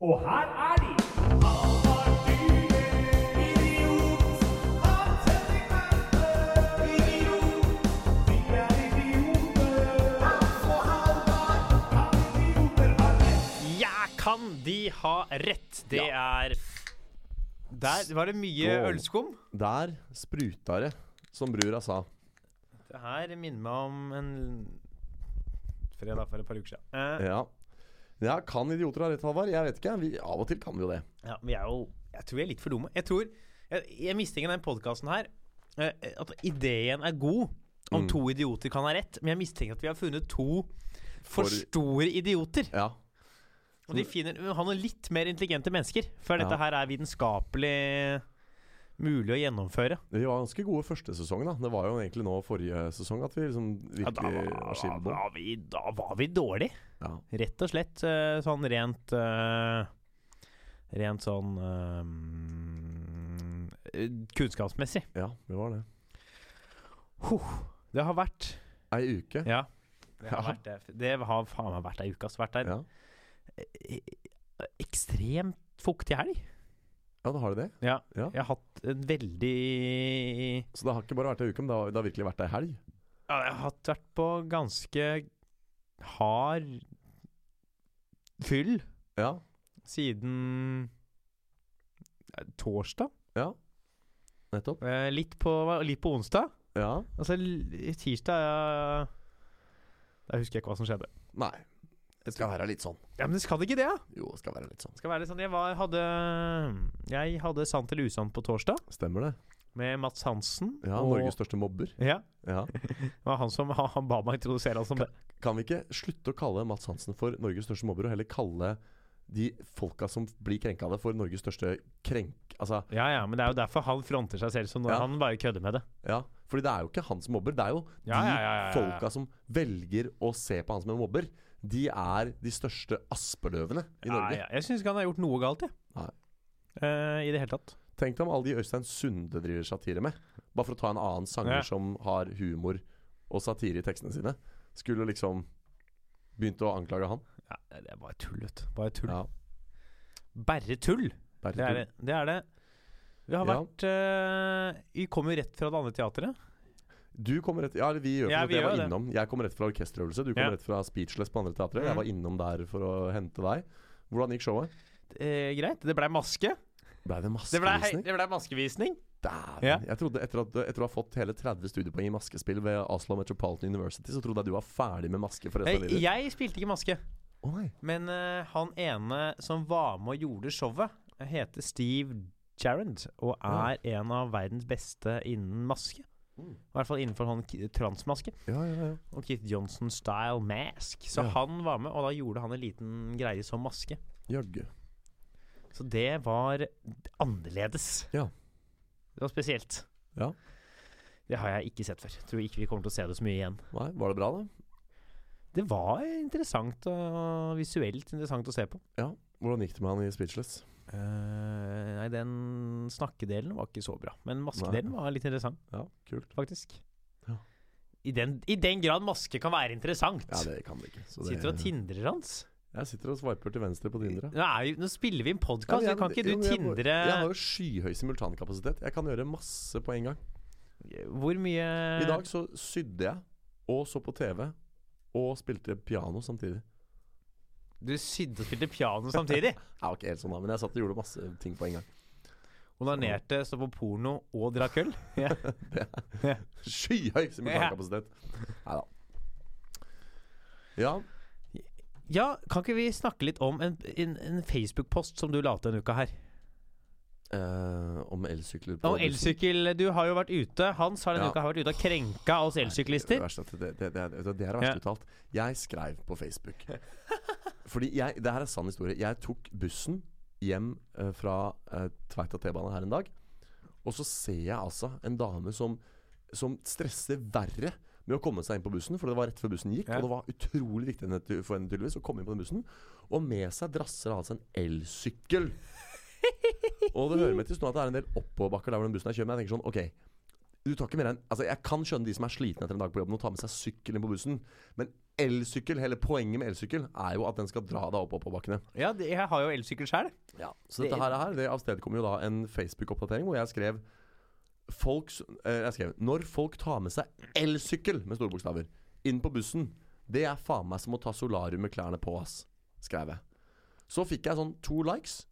Og her er de! Kan. Ja, de ha rett? Det er Der var det mye Skål. ølskum. Der spruta det, som brura sa. Det her minner meg om en fredag for et par uker siden. Eh, Ja. Ja, kan idioter ha rett, Halvard? Jeg vet ikke. Vi, av og til kan vi jo det. ja, vi er jo Jeg tror vi er litt for dumme. Jeg tror Jeg, jeg mistenker den podkasten her eh, at ideen er god om Mm. to idioter kan ha rett, men jeg mistenker at vi har funnet to for, For- store idioter. Ja. Og de finner ha noen litt mer intelligente mennesker før Ja. dette her er vitenskapelig mulig å gjennomføre. Vi var ganske gode første sesong, da. Det var jo egentlig nå forrige sesong at vi liksom Ja, da, var, var vi, da var vi dårlige. Ja. Rett og slett eh, sånn rent eh, Rent sånn um, Kunnskapsmessig. ja, det var det. Det har vært Ei uke. Ja. Det har, Ja. vært, det. det har faen meg vært ei uke. Altså, vært der. Ja. Ekstremt fuktig helg. ja, da har du det. Ja. Ja. Jeg har hatt en veldig Så det har ikke bare vært ei uke, men det har, det har virkelig vært ei helg. Ja, jeg har hatt, vært på ganske hard fyll Ja. siden eh, torsdag. Ja. Nettopp. Eh, Litt på, litt på onsdag. Ja. Altså tirsdag ja, Da husker jeg ikke hva som skjedde. Nei. Det skal være litt sånn. Ja, Men det skal ikke det? Ja. Jo, det skal være litt sånn. Skal være litt sånn Jeg var, hadde Jeg hadde Sant eller usant på torsdag Stemmer det. Med Mats Hansen. Ja, og, Norges største mobber. Ja, Ja. det var han som han, han ba meg introdusere han som det. Kan vi ikke slutte å kalle Mats Hansen for Norges største mobber, og heller kalle de folka som blir krenka av det, for Norges største krenk... Altså, Ja, ja, men det er jo derfor han fronter seg selv så når Ja. han bare kødder med det. ja. Fordi det er jo ikke han som mobber, det er jo de Ja, ja, ja, folka som velger å se på han som en mobber. De er de største aspeløvene i Norge. Jeg syns ikke han har gjort noe galt, jeg. Eh, I det hele tatt. Tenk deg om alle de Øystein Sunde driver satire med. Bare for å ta en annen sanger Ja. som har humor og satire i tekstene sine. Skulle liksom begynt å anklage han. Ja, det er bare tull, vet du. Bare tull. Ja, Bare tull! bare Det er det. det, er det. Vi har Ja. vært eh, Vi kommer jo rett fra det andre teatret. Du kommer rett Ja, vi gjør Ja, vi jeg var det. innom. Jeg kom rett fra orkesterøvelse. Du kom Ja. rett fra Speechless på andre teatret. Mm. Jeg var innom der for å hente deg. Hvordan gikk showet? Eh, greit. Det blei maske. Blei det maskevisning? det ble maskevisning. Dæven. Ja. Jeg trodde etter, at, etter å ha fått hele 30 studiepoeng i maskespill ved Oslo Metropolitan University, så trodde jeg du var ferdig med maske for resten av livet. jeg spilte ikke maske, Oh, men uh, han ene som var med og gjorde showet, heter Steve Jarrand og er en av verdens beste innen maske. Mm. I hvert fall innenfor sånn transmaske. Ja, ja, ja. Og Keith Johnson-style mask. Så Ja. han var med, og da gjorde han en liten greie som maske. Jaggu. Så det var annerledes. Ja. Det var spesielt. Ja. Det har jeg ikke sett før. Tror ikke vi kommer til å se det så mye igjen. Nei, var det bra, da? Det var interessant og visuelt interessant å se på. Ja. Hvordan gikk det med han i Speechless? Uh, nei, den snakkedelen var ikke så bra. Men maskedelen var litt interessant, Ja, kult. faktisk. Ja. I, den, I den grad maske kan være interessant. Ja, det kan det ikke. Så det, Sitter og tindrer hans. Jeg sitter og sviper til venstre på Tinder. Nå, er, nå spiller vi en podkast, ja, kan ikke du tindre jeg- Jeg har jo skyhøy simultankapasitet. Jeg kan gjøre masse på en gang. Hvor mye I dag så sydde jeg, og så på TV, og spilte piano samtidig. Du sydde og spilte piano samtidig? Jeg var ikke helt sånn da, men jeg satt og gjorde masse ting på en gang. Onanerte, så på porno og drakk øl? Ja. Skyhøy simultankapasitet. Nei da. Ja. Ja, kan ikke vi snakke litt om en, en, en Facebook-post som du la ut denne uka her? Uh, om elsykler Om elsykkel Du har jo vært ute. Hans har denne Ja. uka vært ute og krenka oss elsyklister. det, det, det, det, det er det verste Ja. uttalt. Jeg skrev på Facebook. Fordi jeg, Det her er sann historie. Jeg tok bussen hjem uh, fra uh, Tveita T-bane her en dag. Og så ser jeg altså en dame som, som stresser verre med å komme seg inn på bussen, for det var rett før bussen gikk. Ja. Og det var utrolig viktig for henne tydeligvis å komme inn på den bussen. Og med seg drasser altså en elsykkel. og det hører med til sånn at det er en del oppoverbakker der hvor den bussen er kjørt. Men jeg tenker sånn, ok Du tar ikke mer enn Altså Jeg kan skjønne de som er slitne etter en dag på jobben og tar med seg sykkel inn på bussen, men elsykkel, hele poenget med elsykkel er jo at den skal dra deg opp oppoverbakkene. Ja, det, jeg har jo elsykkel sjøl. Ja, så dette Det- her, her Det avstedkommer jo da en Facebook-oppdatering hvor jeg skrev Folks, eh, Jeg skrev Når folk tar med seg elsykkel med store bokstaver inn på bussen, det er faen meg som å ta solarium med klærne på, ass. Skrev jeg. Så fikk jeg sånn to likes,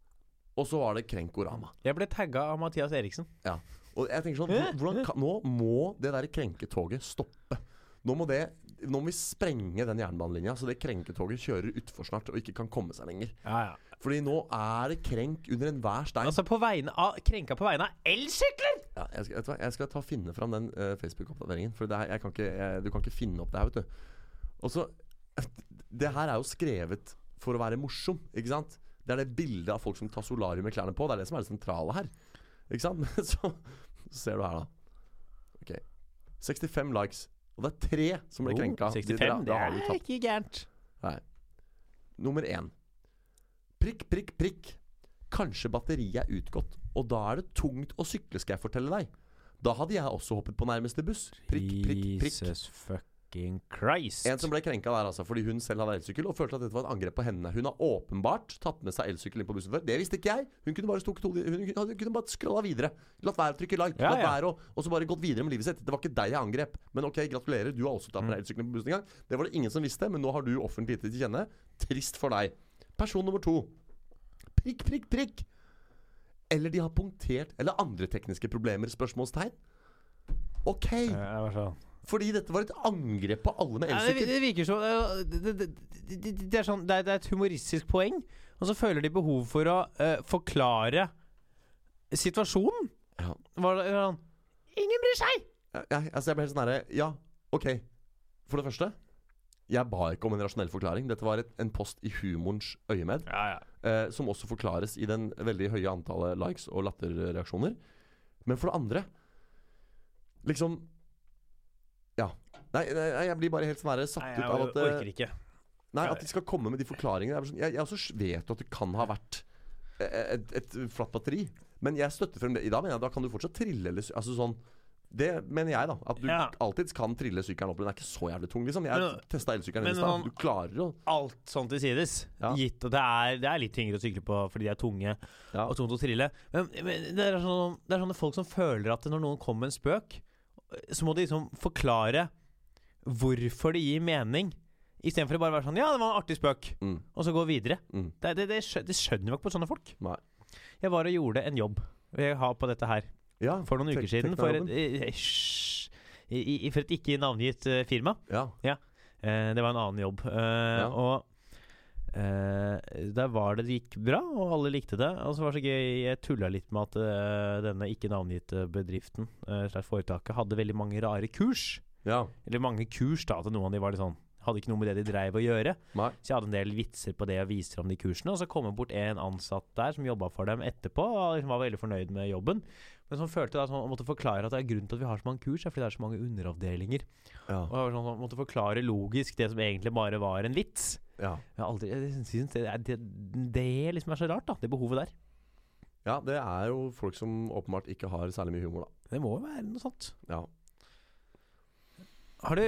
og så var det Krenkorama. Jeg ble tagga av Mathias Eriksen. Ja. Og jeg tenker sånn hvordan kan, Nå må det der krenketoget stoppe. Nå må, det, nå må vi sprenge den jernbanelinja, så det krenketoget kjører utfor snart og ikke kan komme seg lenger. Ja, ja. Fordi nå er det krenk under enhver stein. Altså på vegne av Krenka på vegne av elsykler! Ja, jeg, skal, hva? jeg skal ta finne fram den uh, Facebook-oppdateringen. For det her, jeg kan ikke, jeg, du kan ikke finne opp det her, vet du. Og så Det her er jo skrevet for å være morsom, ikke sant? Det er det bildet av folk som tar solarium med klærne på. Det er det som er det sentrale her. Ikke sant? Men så, så ser du her, da. Ok 65 likes. Og det er tre som ble krenka. Oh, 65, Da- da det har du er ikke gærent. Nei. Nummer én. Prikk, prikk, prikk. Kanskje batteriet er utgått, og da er det tungt å sykle, skal jeg fortelle deg. Da hadde jeg også hoppet på nærmeste buss. Prikk, prikk, prikk. Jesus fucking Christ. En som ble krenka der, altså, fordi hun selv hadde elsykkel, og følte at dette var et angrep på henne. Hun har åpenbart tatt med seg elsykkel inn på bussen før. Det visste ikke jeg. Hun kunne bare stukket hodet Hun kunne- bare scrolla videre. Latt være å trykke like. Ja, latt ja. være å Og så bare gått videre med livet sitt. Det var ikke deg jeg angrep. Men ok, gratulerer. Du har også tatt med Mm. deg elsykkelen på bussen en gang. Det var det ingen som visste, men nå har du offentlig gitt det til kjenne. Trist for deg. Person nummer to. Prikk, prikk, prikk. Eller de har punktert Eller andre tekniske problemer? Spørsmålstegn. Ok. Sånn. Fordi dette var et angrep på alle med Ja, det, det virker som øh, det, det, det, det, er sånn, det, er, det er et humoristisk poeng, og så føler de behov for å uh, forklare situasjonen. Ja. Var det sånn Ingen bryr seg! Ja, altså jeg ble helt sånn herre Ja, ok. For det første, jeg ba ikke om en rasjonell forklaring. Dette var et, en post i humorens øyemed, Ja, ja. eh, som også forklares i den veldig høye antallet likes og latterreaksjoner. Men for det andre Liksom Ja. Nei, nei, jeg blir bare helt sånn satt Nei, ut av at Jeg orker ikke. Nei, at de skal komme med de forklaringene. Jeg, sånn, jeg, også vet at det kan ha vært eh, et, et flatt batteri. Men jeg støtter frem det. I dag mener jeg da kan du fortsatt trille eller Altså sånn Det mener jeg, da. At du Ja. alltid kan trille sykkelen opp. Den er ikke så jævlig tung, liksom. Jeg testa elsykkelen i stad. Du klarer å Alt sånn til sides. Ja. Gitt at det er, det er litt tyngre å sykle på fordi de er tunge Ja. og tungt å trille. Men, men det, er sånn, det er sånne folk som føler at når noen kommer med en spøk, så må de liksom forklare hvorfor det gir mening. Istedenfor å bare være sånn Ja, det var en artig spøk. mm, Og så gå videre. mm. Det, det, det, det skjønner jo ikke på sånne folk. Nei. Jeg var og gjorde en jobb jeg har på dette her Ja, for noen uker siden. For et, teknojobben. eh, i, for et ikke navngitt eh, firma. Ja. Eh, det var en annen jobb. Eh, Ja. Og eh, der var det det gikk bra, og alle likte det. Og så var det så gøy Jeg tulla litt med at eh, denne ikke navngitte bedriften, foretaket, hadde veldig mange rare kurs. ja. Eller mange kurs, da. At noen av de var litt sånn hadde ikke noe med det de dreiv å gjøre. Nei. Så jeg hadde en del vitser på det og viste om de kursene. Og så kom det bort en ansatt der som jobba for dem etterpå, og liksom var veldig fornøyd med jobben. Men som følte da at han måtte forklare at det er grunnen til at vi har så mange kurs, er fordi det er så mange underavdelinger. Ja. Og jeg var sånn, måtte forklare logisk det som egentlig bare var en vits. ja. Jeg aldri, jeg synes det, er- det, det liksom er så rart, da. Det behovet der. Ja, det er jo folk som åpenbart ikke har særlig mye humor, da. Det må jo være noe sånt. Ja. Har du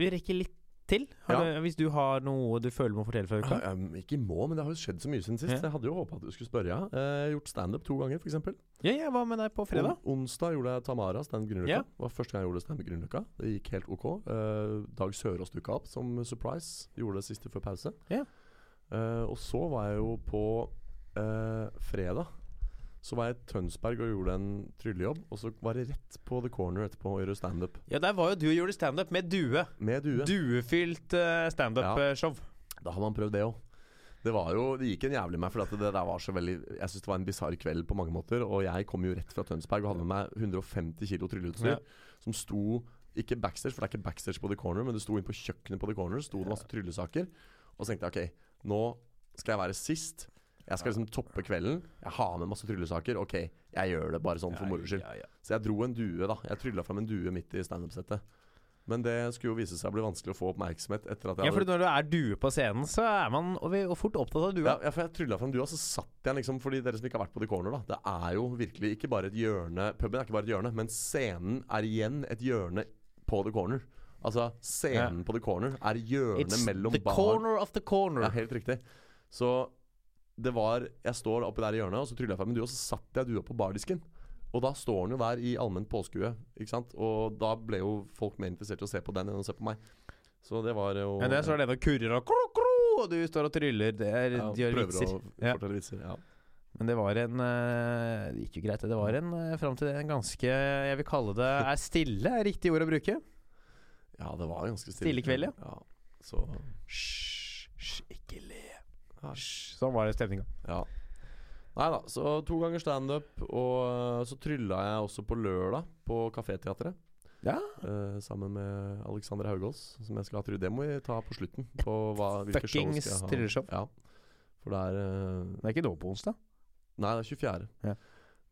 Vi rekker litt til. Ja. du, hvis du har noe du føler må fortelle fra uka? Um, ikke må, men det har jo skjedd så mye siden sist. Ja. Jeg hadde jo håpa at du skulle spørre, ja. har gjort standup to ganger, f.eks. Ja, jeg var med deg på fredag. On onsdag gjorde jeg Tamara standup Grünerløkka. Ja. Det var første gang jeg gjorde standup Grünerløkka. Det gikk helt ok. Uh, Dag Sørås dukka opp som surprise. Gjorde det siste før pause. Ja. Eh, og så var jeg jo på uh, fredag. Så var jeg i Tønsberg og gjorde en tryllejobb. Og så var det rett på The Corner etterpå å gjøre standup Ja, der var jo du og gjorde standup med due. med due. Duefylt uh, standup-show. Da har man prøvd det òg. Det var jo, det gikk en jævlig meg, for det der var så veldig Jeg synes det var en bisarr kveld på mange måter. Og jeg kom jo rett fra Tønsberg og hadde med meg 150 kilo trylleutstyr. Ja. Som sto ikke backstage, for det er ikke backstage på The Corner, men det sto inn på kjøkkenet på The Corner. Sto det masse tryllesaker. Og så tenkte jeg ok, nå skal jeg være sist. Jeg skal liksom toppe kvelden. Jeg har med masse tryllesaker. Ok, jeg gjør det bare sånn for moro skyld. Så jeg dro en due, da. Jeg trylla fram en due midt i standup-settet. Men det skulle jo vise seg å bli vanskelig å få oppmerksomhet etter at jeg Ja, for når du er due på scenen, så er man og fort opptatt av dua. ja, for jeg trylla frem dua, så satt jeg liksom Fordi dere som ikke har vært på The Corner, da. Det er jo virkelig ikke bare et hjørne Puben er ikke bare et hjørne, men scenen er igjen et hjørne på The Corner. Altså, scenen på The Corner er hjørnet It's mellom the corner of the corner. Ja, helt riktig. Så det var Jeg står oppi der i hjørnet, og så trylla jeg frem en due, og så satt jeg dua på bardisken. Og da står den jo der i allment påskue, ikke sant. Og da ble jo folk mer interessert i å se på den enn å se på meg. Så det var jo Men det står den og kurrer og kro, kro, og du står og tryller. Det er ja, de gjør Prøver vitser. å Ja. fortelle vitser. Ja. Men det var en eh, Det gikk jo greit, det. Var en uh, fram til det en ganske Jeg vil kalle det Er stille er riktig ord å bruke? ja, det var ganske stille. Stille kveld, ja. ja. Så hysj, ikke le. Sånn var det stemninga. Ja. Nei da, så to ganger standup, og øh, så trylla jeg også på lørdag på Kaféteatret. Ja. Uh, sammen med Alexander Haugås, som jeg skal ha. Det må vi ta på slutten. På hva, hvilke Fuckings trylleshow. Ja. For det er uh, Det er ikke nå på onsdag. Nei, det er 24. Ja.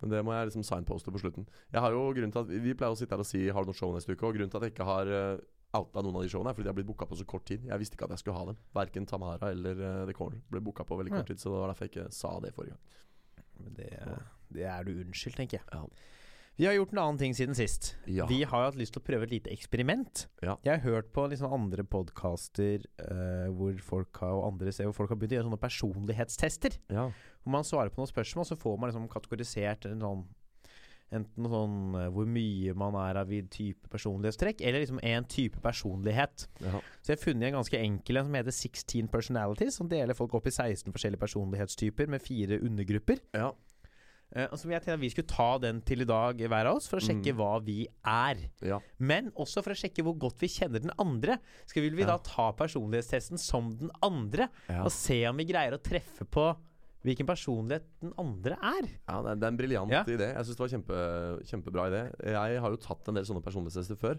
Men det må jeg liksom signposte på slutten. Jeg har jo grunnen til at Vi vi pleier å sitte her og si 'Har du noe show neste uke?' Og grunnen til at jeg ikke har uh, outa noen av de showene, fordi de har blitt booka på så kort tid. Jeg visste ikke at jeg skulle ha dem. Verken Tamara eller uh, The Corner ble booka på veldig kort tid. Så det var derfor jeg ikke sa det forrige gang. Men det, det er du unnskyldt, tenker jeg. Ja. Vi har gjort en annen ting siden sist. Ja. Vi har hatt lyst til å prøve et lite eksperiment. Ja. Jeg har hørt på liksom andre podkaster hvor folk har, og andre ser hvor folk har begynt å gjøre sånne personlighetstester. ja. Hvor man svarer på noen spørsmål, så får man liksom kategorisert en sånn Enten sånn eh, hvor mye man er av type personlighetstrekk, eller liksom en type personlighet. ja. Så jeg har funnet en ganske enkel en som heter 16 personalities, som deler folk opp i 16 forskjellige personlighetstyper med fire undergrupper. ja. Uh, som jeg tenkte vi skulle ta den til i dag, hver av oss, for å sjekke Mm. hva vi er. ja. Men også for å sjekke hvor godt vi kjenner den andre. Skal vil vi Ja. da ta personlighetstesten som den andre, og se om vi greier å treffe på hvilken personlighet den andre er? Ja, det er, en briljant Ja. idé. Jeg syns det var kjempe, kjempebra idé. Jeg har jo tatt en del sånne personlighetstester før,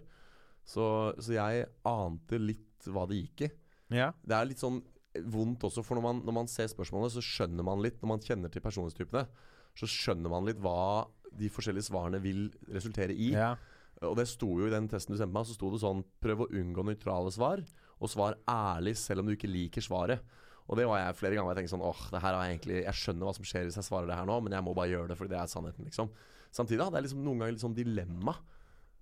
så, så jeg ante litt hva det gikk i. Ja. Det er litt sånn vondt også, for når man, når man ser spørsmålene, så skjønner man litt Når man kjenner til personlighetstypene, så skjønner man litt hva de forskjellige svarene vil resultere i. ja. Og det sto jo i den testen du sendte meg, så sto det sånn Prøv å unngå nøytrale svar, og svar ærlig selv om du ikke liker svaret. Og det var jeg flere ganger. Jeg tenkte sånn åh, det her er egentlig Jeg skjønner hva som skjer hvis jeg svarer det her nå, men jeg må bare gjøre det fordi det er sannheten, liksom. Samtidig hadde jeg liksom noen ganger litt sånn dilemma.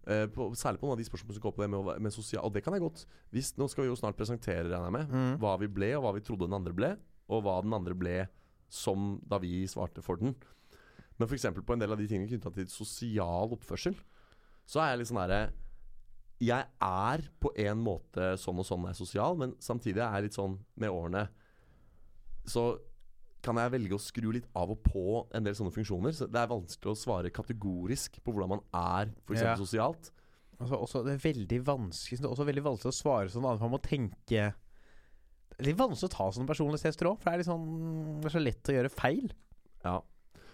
Uh, på, særlig på noen av de spørsmålene som går på det med, med sosial Og det kan jeg godt. Hvis, nå skal vi jo snart presentere, regner jeg med, Mm. hva vi ble, og hva vi trodde den andre ble, og hva den andre ble som da vi svarte for den. Men f.eks. på en del av de tingene knytta til sosial oppførsel, så er jeg litt sånn herre Jeg er på en måte sånn og sånn er sosial, men samtidig er jeg litt sånn med årene Så kan jeg velge å skru litt av og på en del sånne funksjoner. Så det er vanskelig å svare kategorisk på hvordan man er f.eks. Ja. sosialt. Altså, også, det er Det er også veldig vanskelig å svare sånn annet man må tenke Det er litt vanskelig å ta sånne personlighetstester òg, for det er, sånn, det er så lett å gjøre feil. Ja.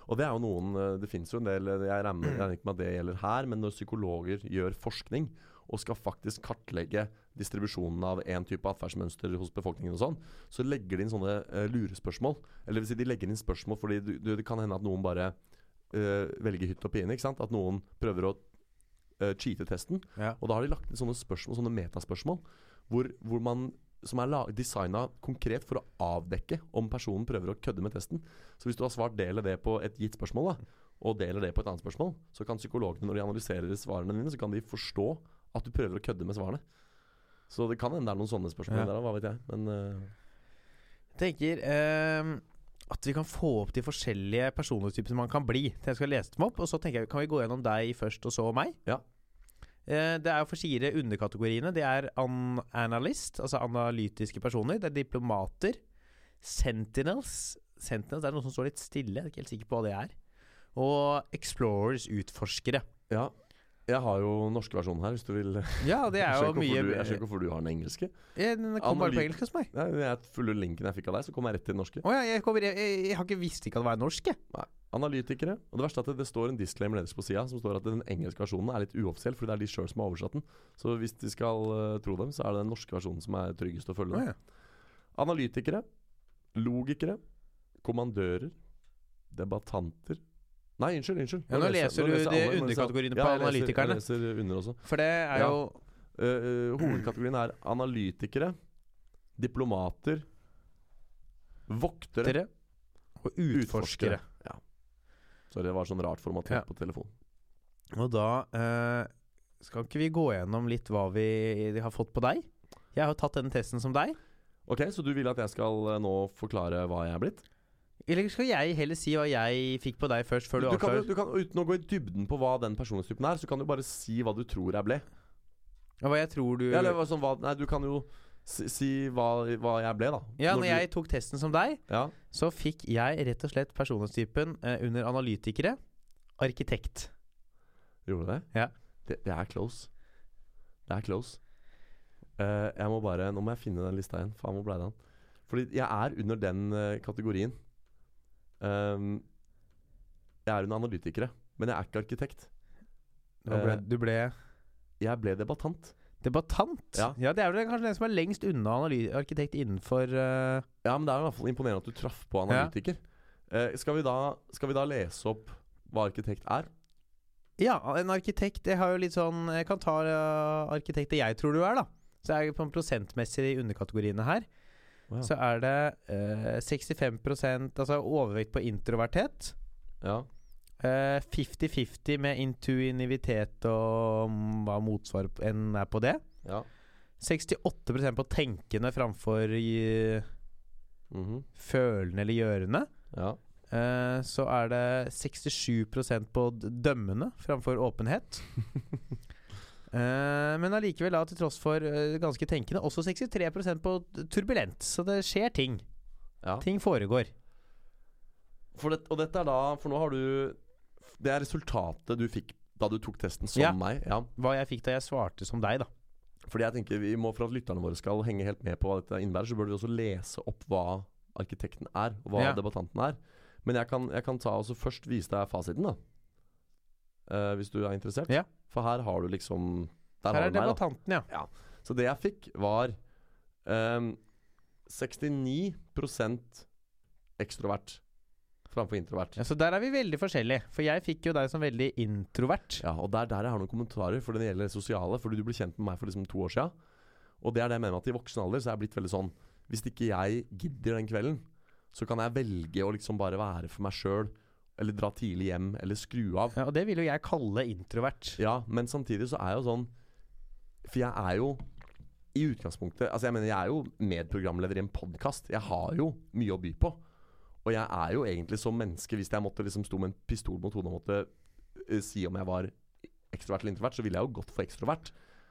Og det er jo noen eh, Det fins jo en del eh, jeg regner ikke med at det gjelder her, men når psykologer gjør forskning og skal faktisk kartlegge distribusjonen av én type atferdsmønster hos befolkningen og sånn, så legger de inn sånne uh, lurespørsmål. Eller vil si, de legger inn spørsmål fordi du, du, det kan hende at noen bare uh, velger hytt og pine. ikke sant? At noen prøver å uh, cheate testen. Ja. Og da har de lagt inn sånne spørsmål, sånne metaspørsmål, hvor, hvor man som er designa konkret for å avdekke om personen prøver å kødde med testen. Så hvis du har svart det eller det på et gitt spørsmål, da, og deler det på et annet spørsmål, så kan psykologene, når de analyserer svarene dine, så kan de forstå at du prøver å kødde med svarene. Så det kan hende det er noen sånne spørsmål Ja. der, hva vet jeg. Men uh... Jeg tenker ehm, at vi kan få opp de forskjellige personlighetstypene man kan bli. Til jeg skal lese dem opp, og så tenker jeg Kan vi gå gjennom deg først, og så meg? Ja. Eh, det er jo for fire underkategoriene. Det er an analyst, altså analytiske personer. Det er diplomater. Sentinels. Sentinels det er noe som står litt stille. Jeg er ikke helt sikker på hva det er. Og explorers, utforskere. ja. Jeg har jo norske versjonen her, hvis du vil. Ja, det er jo mye du, jeg skjønner ikke hvorfor du har den engelske. Ja, Den kom bare på engelsk hos meg. Nei, jeg følger linken jeg fikk av deg, så kom jeg rett til den norske. Oh, ja, jeg, kommer, jeg, jeg, jeg har ikke visst ikke at det var norsk, jeg. Nei. Analytikere. Og det verste er at det, det står en disclaimer nederst på sida som står at den engelske versjonen er litt uoffisiell, fordi det er de sjøl som har oversatt den. Så hvis de skal uh, tro dem, så er det den norske versjonen som er tryggest å følge. Oh, ja. Analytikere. Logikere. Kommandører. Debattanter. Nei, unnskyld. unnskyld. Ja, nå leser du de underkategoriene på Ja, jeg leser- Jeg leser under også. For det er Ja. jo Eh, hovedkategorien er analytikere, diplomater, voktere, Dere og utforskere. Ja. Så det var sånn rart formatert Ja. på telefon. Og da uh, skal ikke vi gå gjennom litt hva vi har fått på deg? Jeg har jo tatt den testen som deg. Ok, Så du vil at jeg skal nå forklare hva jeg er blitt? Eller skal jeg heller si hva jeg fikk på deg først, før du, du, kan, du kan, Uten å gå i dybden på hva den personlighetstypen er, så kan du bare si hva du tror jeg ble. Ja, hva jeg tror du Ja, eller sånn, hva, nei, du kan jo si, si hva, hva jeg ble, da. Ja, når du- jeg tok testen som deg, ja. så fikk jeg rett og slett personlighetstypen eh, under analytikere arkitekt. Gjorde du det? Ja. Det, det er close. Det er close. Uh, jeg må bare Nå må jeg finne den lista igjen. Faen, hvor ble den? Fordi jeg er under den uh, kategorien. Ehm, jeg er under analytikere, men jeg er ikke arkitekt. Ble, Eh, du ble Jeg ble debattant. debattant? Ja. Det er vel kanskje den som er lengst unna arkitekt innenfor uh... Ja, men det er i hvert fall imponerende at du traff på analytiker. Eh, skal, vi da, skal vi da lese opp hva arkitekt er? Ja, en arkitekt Jeg har jo litt sånn Jeg kan ta uh, arkitekter jeg tror du er, da. Så er på en prosentmessig i underkategoriene her. Ja. Så er det eh, 65 Altså overvekt på introverthet. Ja. Eh, 50-50 med intuinivitet og mm, hva motsvar enn er på det. ja. 68% på tenkende framfor i, -hmm. følende eller gjørende. ja. Eh, så er det 67% på dømmende framfor åpenhet. Eh, men allikevel, da, til tross for uh, ganske tenkende, også 63% på turbulent. Så det skjer ting. ja. Ting foregår. For det, og dette er da For nå har du Det er resultatet du fikk da du tok testen som Ja. meg. Ja. Hva jeg fikk da jeg svarte som deg, da. Fordi jeg tenker vi må For at lytterne våre skal henge helt med på hva dette innebærer, så bør vi også lese opp hva arkitekten er, og hva Ja. debattanten er. Men jeg kan, jeg kan ta og først vise deg fasiten, da. Eh, hvis du er interessert. Ja. For her har du liksom Der Her er debattanten, ja. Så det jeg fikk, var um, 69% ekstrovert framfor introvert. ja. Så der er vi veldig forskjellige. For jeg fikk jo deg som veldig introvert. Ja, og der, der jeg har noen kommentarer, for det gjelder det sosiale. Fordi du ble kjent med meg for liksom to år siden. Og det er det jeg mener med at i voksen alder så er jeg blitt veldig sånn Hvis ikke jeg gidder den kvelden, så kan jeg velge å liksom bare være for meg sjøl. Eller dra tidlig hjem, eller skru av. Ja, og det vil jo jeg kalle introvert. Ja, men samtidig så er jeg jo sånn For jeg er jo i utgangspunktet Altså jeg mener jeg er jo medprogramleder i en podkast. Jeg har jo mye å by på. Og jeg er jo egentlig som menneske Hvis jeg måtte liksom sto med en pistol mot hodet og måtte eh, si om jeg var ekstrovert eller introvert, så ville jeg jo gått for ekstrovert.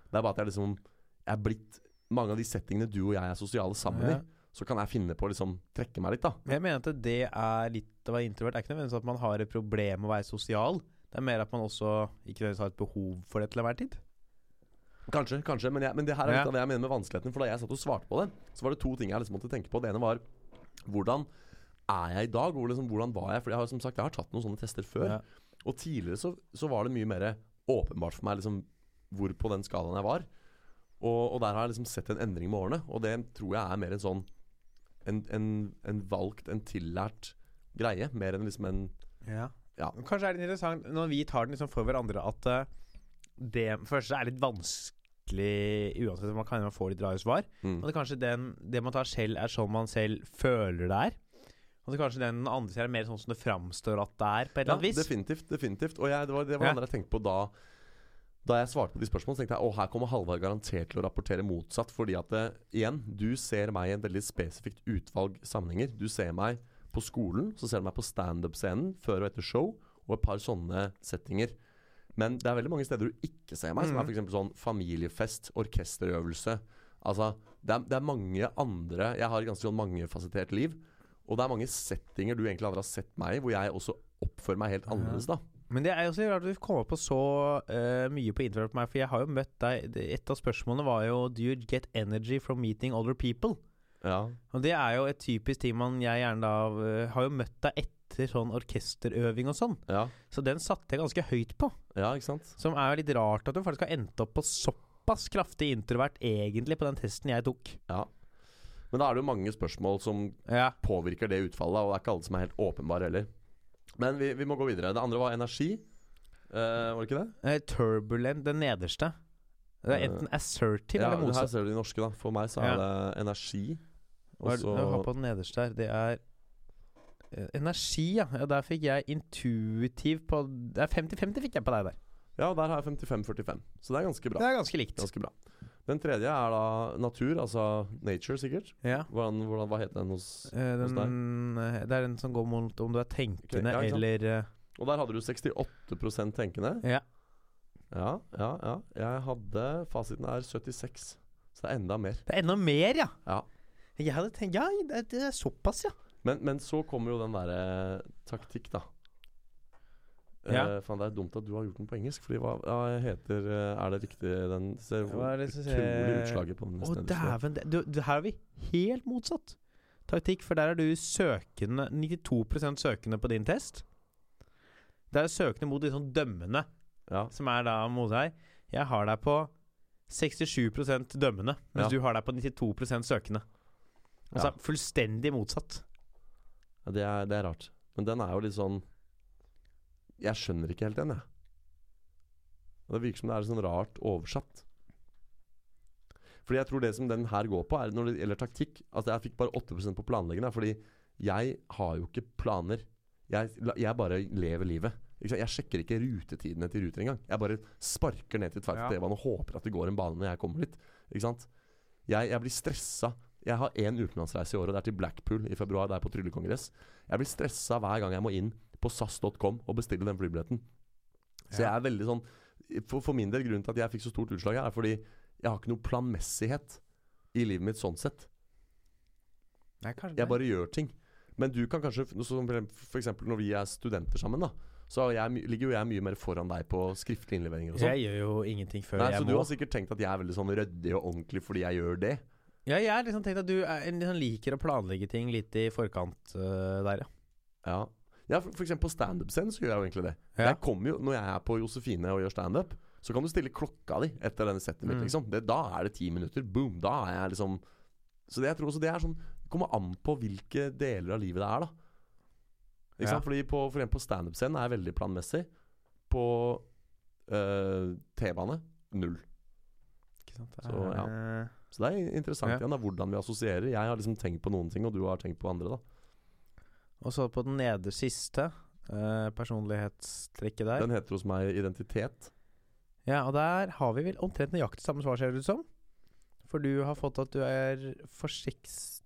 Det er bare at jeg liksom Jeg er blitt Mange av de settingene du og jeg er sosiale sammen Ja. i, så kan jeg finne på å liksom trekke meg litt, da. Jeg mener at det er litt å være introvert. Det er ikke nødvendigvis at man har et problem med å være sosial. Det er mer at man også ikke nødvendigvis har et behov for det til enhver tid. Kanskje, kanskje, men, jeg, men det her er litt av det jeg mener med vanskeligheten. For da jeg satt og svarte på det, så var det to ting jeg liksom måtte tenke på. Det ene var hvordan er jeg i dag? Hvor, liksom, hvordan var jeg? For jeg har som sagt Jeg har tatt noen sånne tester før. Ja. Og tidligere så, så var det mye mer åpenbart for meg liksom, hvor på den skalaen jeg var. Og, og der har jeg liksom sett en endring med årene. Og det tror jeg er mer en sånn En, en, en valgt, en tillært greie. Mer enn liksom en Ja. Ja. Kanskje er det interessant når vi tar den liksom for hverandre, at uh, det for første er litt vanskelig uansett om man kan få litt rare svar. mm. Og det kanskje den, det man tar selv, er sånn man selv føler det er. Og så kanskje den andre siden er mer sånn som det framstår at det er, på et eller Ja, annet vis. definitivt. definitivt Og jeg, det var det var Ja. andre jeg tenkte på da Da jeg svarte på de spørsmålene, tenkte jeg å her kommer Halvard garantert til å rapportere motsatt. Fordi at det, igjen, du ser meg i en veldig spesifikt utvalg sammenhenger. Du ser meg på skolen, så ser du meg på standup-scenen før og etter show, og et par sånne settinger. Men det er veldig mange steder du ikke ser meg, som er Mhm. f.eks. sånn familiefest, orkesterøvelse. Altså, det er, det er mange andre Jeg har et ganske sånn mangefasettert liv. Og det er mange settinger du egentlig aldri har sett meg i, hvor jeg også oppfører meg helt annerledes, da. Men det er jo så rart at du kommer på så uh, mye på introvert på meg, for jeg har jo møtt deg Et av spørsmålene var jo Do you get energy from meeting other people? Ja. Og det er jo et typisk ting man jeg gjerne da uh, Har jo møtt deg etter sånn orkesterøving og sånn, Ja, så den satte jeg ganske høyt på. ja ikke sant? Som er jo litt rart at du faktisk har endt opp på såpass kraftig introvert egentlig på den testen jeg tok. Ja. Men da er det jo mange spørsmål som Ja. påvirker det utfallet, og det er ikke alle som er helt åpenbare heller. Men vi, vi må gå videre. Det andre var energi. Uh, var det ikke det? Eh, turbulent, den nederste. Det er enten assertive ja, eller Her ser du de norske, da. For meg så er det energi. Hva er det har så på den nederste her? Det er eh, energi, ja. ja. Der fikk jeg intuitiv på Det er 50-50 fikk jeg på deg der. Ja, der har jeg 55-45. Så det er ganske bra. Det er ganske likt. Ganske bra. Den tredje er da natur, altså nature, sikkert. Ja. Hvordan, hvordan, hva heter den hos Eh, Hos den, eh, det er den som går mot om du er tenkende okay, ja, eller eh, Og der hadde du 68% tenkende. Ja. Ja, ja, ja. Jeg hadde Fasiten er 76. Så det er enda mer. Det er enda mer, ja! Ja. Jeg hadde tenkt Ja, det, det er såpass, ja. Men, men så kommer jo den derre taktikk, da. Ja. Uh, faen, det er dumt at du har gjort den på engelsk. Fordi hva hva heter eh, Er det riktig den ser Hva er det utrolig utslaget på den Å, dæven. du- du- Her er vi helt motsatt taktikk, for der er du søkende 92% søkende på din test. Det er søkende mot de sånn dømmende, Ja. som er da mot deg. Jeg har deg på 67 dømmende, mens Ja. du har deg på 92% søkende. Altså Ja. fullstendig motsatt. ja det, er, det er rart. Men den er jo litt sånn Jeg skjønner ikke helt den, jeg. Det virker som det er sånn rart oversatt. Fordi jeg tror det som den her går på, er når det gjelder taktikk Altså Jeg fikk bare 8% på planleggingen. fordi jeg har jo ikke planer. Jeg, jeg bare lever livet. Jeg sjekker ikke rutetidene til Ruter engang. Jeg bare sparker ned til Tveita Ja. Og håper at det går en bane når jeg kommer dit. Ikke sant? Jeg, jeg blir stressa. Jeg har én utenlandsreise i året. Det er til Blackpool i februar. Det er på tryllekongress. Jeg blir stressa hver gang jeg må inn på sas.com og bestille den flybilletten. Så jeg er veldig sånn for, for min del, grunnen til at jeg fikk så stort utslag her, er fordi jeg har ikke noe planmessighet i livet mitt sånn sett. Nei, Jeg bare gjør ting. Men du kan kanskje som eksempel når vi er studenter sammen, da. Så jeg, ligger jo jeg mye mer foran deg på skriftlige innleveringer og sånn. Jeg gjør jo ingenting før Nei, jeg Så må. du har sikkert tenkt at jeg er veldig sånn ryddig og ordentlig fordi jeg gjør det? Ja, jeg har liksom tenkt at du er, liksom liker å planlegge ting litt i forkant uh, der, ja. Ja. Ja, for, for eksempel på standup-scenen så gjør jeg jo egentlig det. Ja. Jeg kommer jo, Når jeg er på Josefine og gjør standup, så kan du stille klokka di etter denne settet mitt. Mm. liksom det, Da er det ti minutter. Boom! Da er jeg liksom Så det jeg tror også det er sånn Det kommer an på hvilke deler av livet det er, da. Ikke Ja. sant? Fordi på, for eksempel på standup-scenen er jeg veldig planmessig. På øh, T-bane null. Ikke sant? Er... Så, ja. øh, Så det er interessant Ja. igjen da, hvordan vi assosierer. Jeg har liksom tenkt på noen ting, og du har tenkt på andre. da Og så på den neder siste øh, personlighetstrekket der. Den heter hos meg identitet. Ja, og der har vi vel omtrent nøyaktig samme svar, ser det ut som. For du har fått at du er forsiks,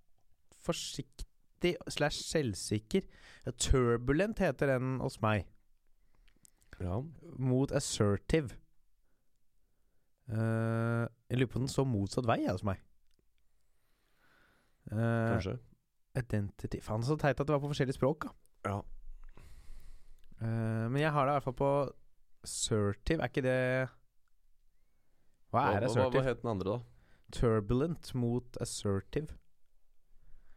forsiktig slash selvsikker. Ja, turbulent heter den hos meg. Ja. Mot assertive. Uh, jeg lurer på om den står motsatt vei hos meg. Uh, Kanskje. Identity Faen, så teit at det var på forskjellige språk, da. Ja. Uh, men jeg har det i hvert fall på assertive. Er ikke det Hva er hva, hva, assertive? hva het den andre, da? Turbulent mot assertive.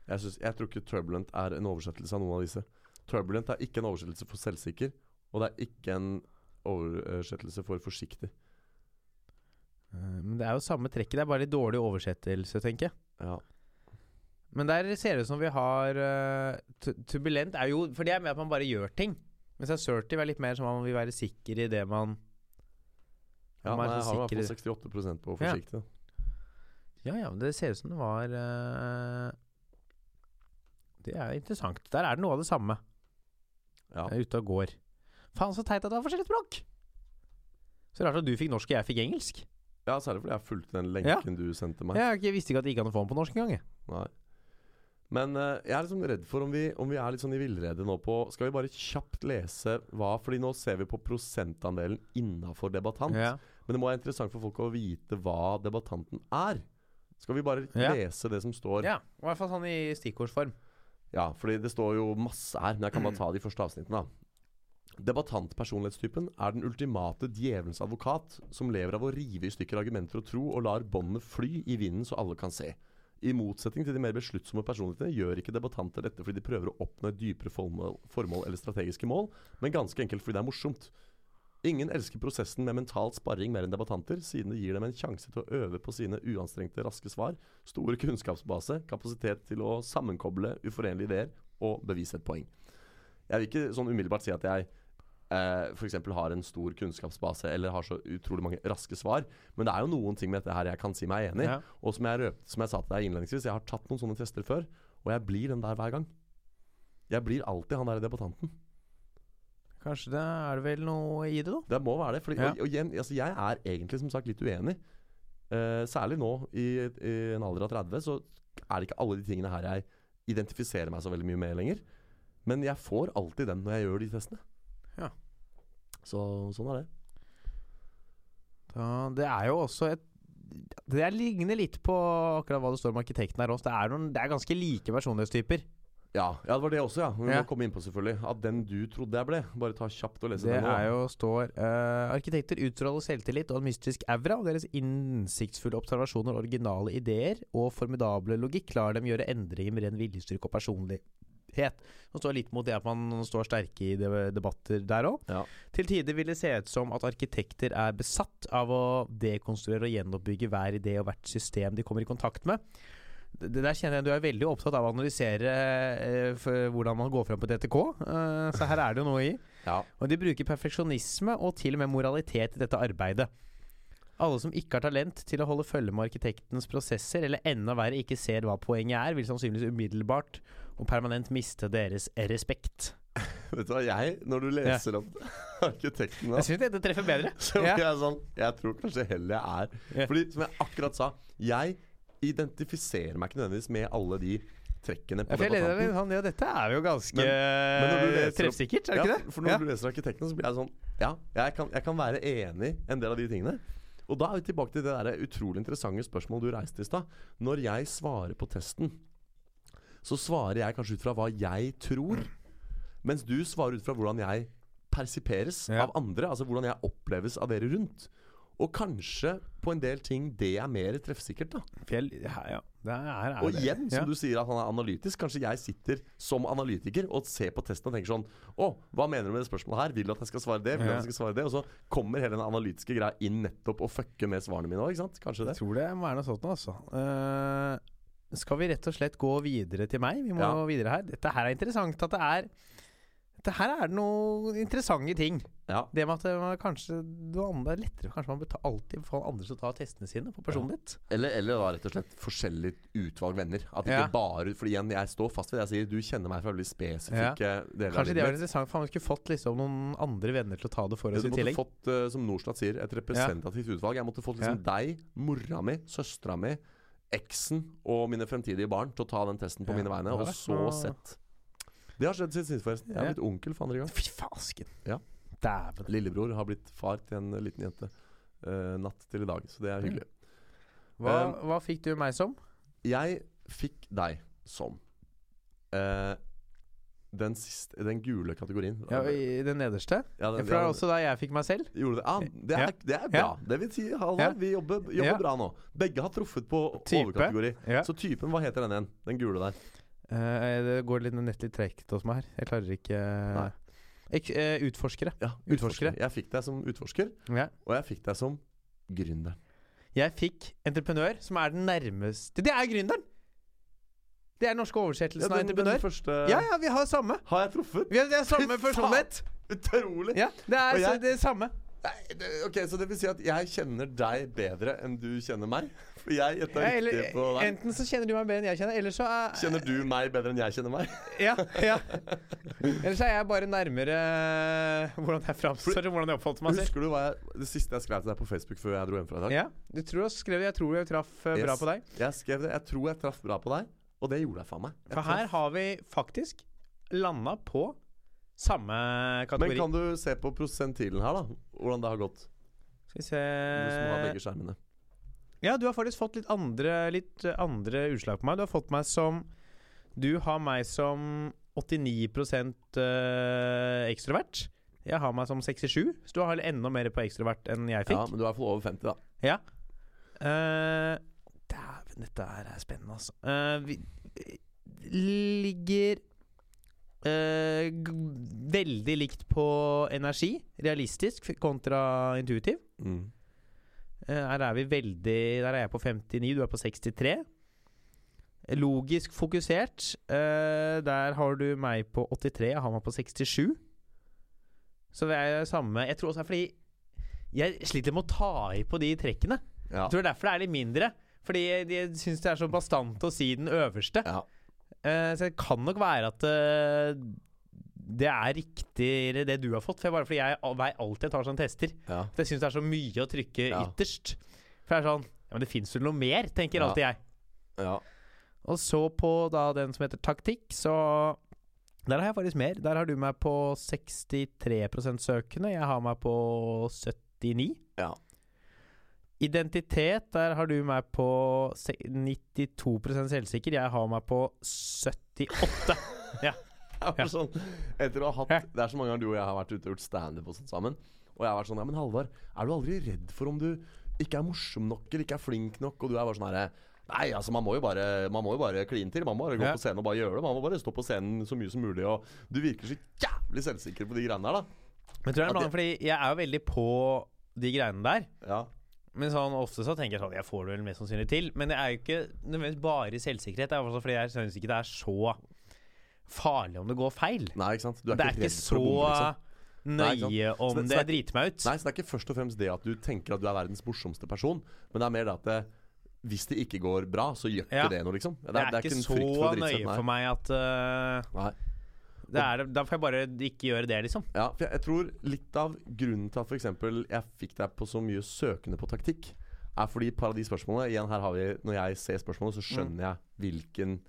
Jeg, synes, jeg tror ikke turbulent er en oversettelse av noen av disse. Turbulent er ikke en oversettelse for selvsikker, og det er ikke en oversettelse for forsiktig. Uh, men det er jo samme trekket, det er bare litt dårlig oversettelse, tenker jeg. Ja. Men der ser det ut som vi har uh, tu- Turbulent er jo For det er med at man bare gjør ting. Mens assertive er litt mer som om man vil være sikker i det man ja Man nei, jeg har i hvert fall 68% på forsiktig. Ja. Ja ja, men det ser ut som det var uh, Det er interessant. Der er det noe av det samme. Ja. Jeg er ute og går. Faen, så teit at det var forskjellig språk! Så rart at du fikk norsk og jeg fikk engelsk. ja, særlig fordi jeg fulgte den lenken du sendte meg. Jeg har visste ikke at det gikk an å få den på norsk engang. Men eh, jeg er liksom redd for om vi, om vi er litt sånn i villrede nå på Skal vi bare kjapt lese hva Fordi nå ser vi på prosentandelen innafor debattant. Ja. Men det må være interessant for folk å vite hva debattanten er. Skal vi bare Ja. lese det som står? ja, i hvert fall sånn i stikkordsform. Ja, fordi det står jo masse her, men jeg kan bare ta de første avsnittene. da Debattantpersonlighetstypen er den ultimate djevelens advokat, som lever av å rive i stykker argumenter og tro, og lar båndene fly i vinden så alle kan se. I motsetning til de mer besluttsomme personlighetene gjør ikke debattanter dette fordi de prøver å oppnå et dypere formål, formål eller strategiske mål, men ganske enkelt fordi det er morsomt. Ingen elsker prosessen med mental sparring mer enn debattanter, siden det gir dem en sjanse til å øve på sine uanstrengte, raske svar, store kunnskapsbase, kapasitet til å sammenkoble uforenlige ideer og bevise et poeng. Jeg vil ikke sånn umiddelbart si at jeg eh, f.eks. har en stor kunnskapsbase eller har så utrolig mange raske svar. Men det er jo noen ting med dette her jeg kan si meg enig i. Ja. Og som jeg, røpt, som jeg sa til deg innledningsvis, jeg har tatt noen sånne tester før, og jeg blir den der hver gang. Jeg blir alltid han der debattanten. Kanskje det er det vel noe i det, da? Det må være det. Fordi, Ja. og, og igjen, altså, jeg er egentlig som sagt litt uenig. Eh, særlig nå, i, i en alder av 30, så er det ikke alle de tingene her jeg identifiserer meg så veldig mye med lenger. Men jeg får alltid den når jeg gjør de testene. Ja. Så sånn er det. Da, det er jo også et Det er ligner litt på akkurat hva det står om arkitekten her også. Det er, noen, det er ganske like personlighetstyper. Ja, ja, det var det også, ja. Vi Ja. må komme inn på selvfølgelig At den du trodde jeg ble. Bare ta kjapt og lese Det den Det er jo, står uh, Arkitekter utstråler selvtillit og en mystisk aura, og deres innsiktsfulle observasjoner, originale ideer og formidable logikk lar dem gjøre endringer med ren viljestyrke og personlighet. Det står litt mot det at man står sterke i debatter der òg. Ja. Til tider vil det se ut som at arkitekter er besatt av å dekonstruere og gjenoppbygge hver idé og hvert system de kommer i kontakt med. Det der kjenner jeg Du er veldig opptatt av å analysere eh, hvordan man går frem på DTK, eh, så her er det jo noe i. Ja. Og de bruker perfeksjonisme og til og med moralitet i dette arbeidet. Alle som ikke har talent til å holde følge med arkitektens prosesser, eller enda verre ikke ser hva poenget er, vil sannsynligvis umiddelbart og permanent miste deres respekt. Vet du hva, jeg, når du leser om arkitekten da Jeg syns dette treffer bedre. Så Ja. jeg sånn Jeg tror kanskje heller jeg er Ja. Fordi som jeg akkurat sa Jeg identifiserer meg ikke nødvendigvis med alle de trekkene på Ja, debattanten. sånn, ja, dette er jo ganske Men- men opp- treffsikkert, er det ikke det? For når Ja. du leser arkitekten, så blir jeg sånn Ja, jeg kan, jeg kan være enig i en del av de tingene. Og da er vi tilbake til det der utrolig interessante spørsmålet du reiste i stad. Når jeg svarer på testen, så svarer jeg kanskje ut fra hva jeg tror, mens du svarer ut fra hvordan jeg persiperes Ja. av andre. Altså hvordan jeg oppleves av dere rundt. Og kanskje på en del ting det er mer treffsikkert, da. Fjell, ja, ja. Det er, Og igjen, som ja. du sier at han er analytisk. Kanskje jeg sitter som analytiker og ser på testen og tenker sånn Å, hva mener du med det spørsmålet her? Vil du at jeg skal svare det? Vil du at jeg skal svare det? Og så kommer hele den analytiske greia inn nettopp og fucker med svarene mine òg, ikke sant? Kanskje det. Jeg tror det må være noe sånt nå, altså. Eh, skal vi rett og slett gå videre til meg? Vi må Ja. videre her. Dette her er interessant at det er Dette her er det noen interessante ting. Ja. Det med at det var kanskje det er lettere Kanskje man bør ta, alltid få andre til å ta testene sine på personen ditt. Eller, eller da rett og slett forskjellig utvalg venner. At ikke Ja. bare For igjen, jeg står fast ved det jeg sier. Du kjenner meg fra veldig spesifikke deler av livet. Kanskje det var interessant, for man skulle fått liksom noen andre venner til å ta det for Ja, oss Du i måtte tillegg. fått, eh, som Norstat sier, et representativt utvalg. Jeg måtte fått liksom deg, mora mi, søstera mi, eksen og mine fremtidige barn til å ta den testen på Ja, mine vegne, og så sett. Det har skjedd siden sist, forresten. Jeg har blitt onkel for andre gang. Fy fasken. Ja. Dæven. Lillebror har blitt far til en liten jente uh, natt til i dag, så det er hyggelig. Hva, Um, hva fikk du meg som? Jeg fikk deg som eh, den siste Den gule kategorien. Ja, I den nederste? Ja, den- For det er også da jeg fikk meg selv. Gjorde det? Ah, det er, Ja. det er bra. Det vil si, Halvard, Ja. vi jobber, jobber Ja. bra nå. Begge har truffet på Type. overkategori. Ja. Så typen, hva heter den igjen? Den gule der. Uh, det går litt nett litt tregt hos meg her. Jeg klarer ikke Nei. Ek, uh, Utforskere. Ja, Utforskere. Jeg fikk deg som utforsker, Ja. og jeg fikk deg som gründer. Jeg fikk entreprenør, som er den nærmeste Det er gründeren! Det er norske oversettelsen av entreprenør. første Ja, ja, vi har samme. Har jeg truffet? Vi har, det er samme personlighet. Utrolig! Ja, det er jeg- det er samme. Nei, det, ok, Så det vil si at jeg kjenner deg bedre enn du kjenner meg? For jeg gjetta Ja, eller, riktig på deg. enten så kjenner du meg bedre enn jeg kjenner, eller så er Kjenner du meg bedre enn jeg kjenner meg? Ja, ja. Eller så er jeg bare nærmere hvordan jeg framstår og hvordan jeg oppfatter meg selv. Husker du hva jeg, det siste jeg skrev til deg på Facebook før jeg dro hjem fra i dag? Ja, du tror jeg skrev det. Jeg tror jeg traff eh, bra Yes. på deg. Jeg skrev det. Jeg tror jeg traff bra på deg, og det gjorde jeg faen meg. Jeg For her har vi faktisk landa på samme kategori. Men kan du se på prosentilen her, da? Hvordan det har gått? Skal vi se Du som har begge skjermene. Ja, du har faktisk fått litt andre, litt andre utslag på meg. Du har fått meg som Du har meg som 89 eh, ekstrovert. Jeg har meg som 67, så du har enda mer på ekstrovert enn jeg fikk. Ja, men du er iallfall over 50, da. Ja. Eh, Dæven, dette her er spennende, altså. Uh, vi ligger uh, veldig likt på energi. Realistisk kontra intuitiv. Mm. Uh, her er vi veldig Der er jeg på 59, du er på 63. Logisk fokusert. eh, der har du meg på 83, jeg har meg på 67. Så vi er samme Jeg tror også det er fordi jeg sliter med å ta i på de trekkene. Ja. Jeg tror det er derfor det er litt mindre. Fordi de jeg syns det er så bastant å si den øverste. ja. Uh, så det kan nok være at uh, det er riktigere det du har fått. For jeg, bare fordi jeg al- vei alltid tar sånne tester. ja. For jeg syns det er så mye å trykke Ja. ytterst. For det er sånn Ja, men det fins vel noe mer, tenker Ja. alltid jeg. ja. Og så på da den som heter taktikk, så Der har jeg faktisk mer. Der har du meg på 63% søkende. Jeg har meg på 79. Ja. Identitet, der har du meg på 92% selvsikker. Jeg har meg på 78. ja. ja. sånn, etter å ha hatt Det er så mange ganger du og jeg har vært ute og gjort standup sammen. Og jeg har vært sånn Ja, men Halvard, er du aldri redd for om du ikke er morsom nok eller ikke er flink nok? Og du er bare sånn herre Nei, altså, man må jo bare Man må jo bare kline til. Man må bare gå Ja. på scenen og bare gjøre det. Man må bare stå på scenen så mye som mulig. Og du virker så jævlig selvsikker på de greiene der, da. Men tror jeg det er noe fordi jeg er jo veldig på de greiene der. Ja. Men sånn ofte så tenker jeg sånn Jeg får det vel mest sannsynlig til. Men det er jo ikke nødvendigvis bare selvsikkerhet. Det er også fordi jeg syns ikke det er så farlig om det går feil. Nei, ikke sant. Du er det er ikke så liksom. Nei, ikke nøye om Så det- så det er- driter meg ut. Nei, så det er ikke først og fremst det at du tenker at du er verdens morsomste person, men det er mer det at det, hvis det ikke går bra, så gjør ikke Ja. det noe, liksom. Det, det er, ikke, ikke så nøye for meg at uh, Nei. Det er, Da får jeg bare ikke gjøre det, liksom. Ja, for jeg, jeg tror litt av grunnen til at f.eks. jeg fikk deg på så mye søkende på taktikk, er fordi par av de spørsmålene Igjen, her har vi Når jeg ser spørsmålet, så skjønner jeg hvilken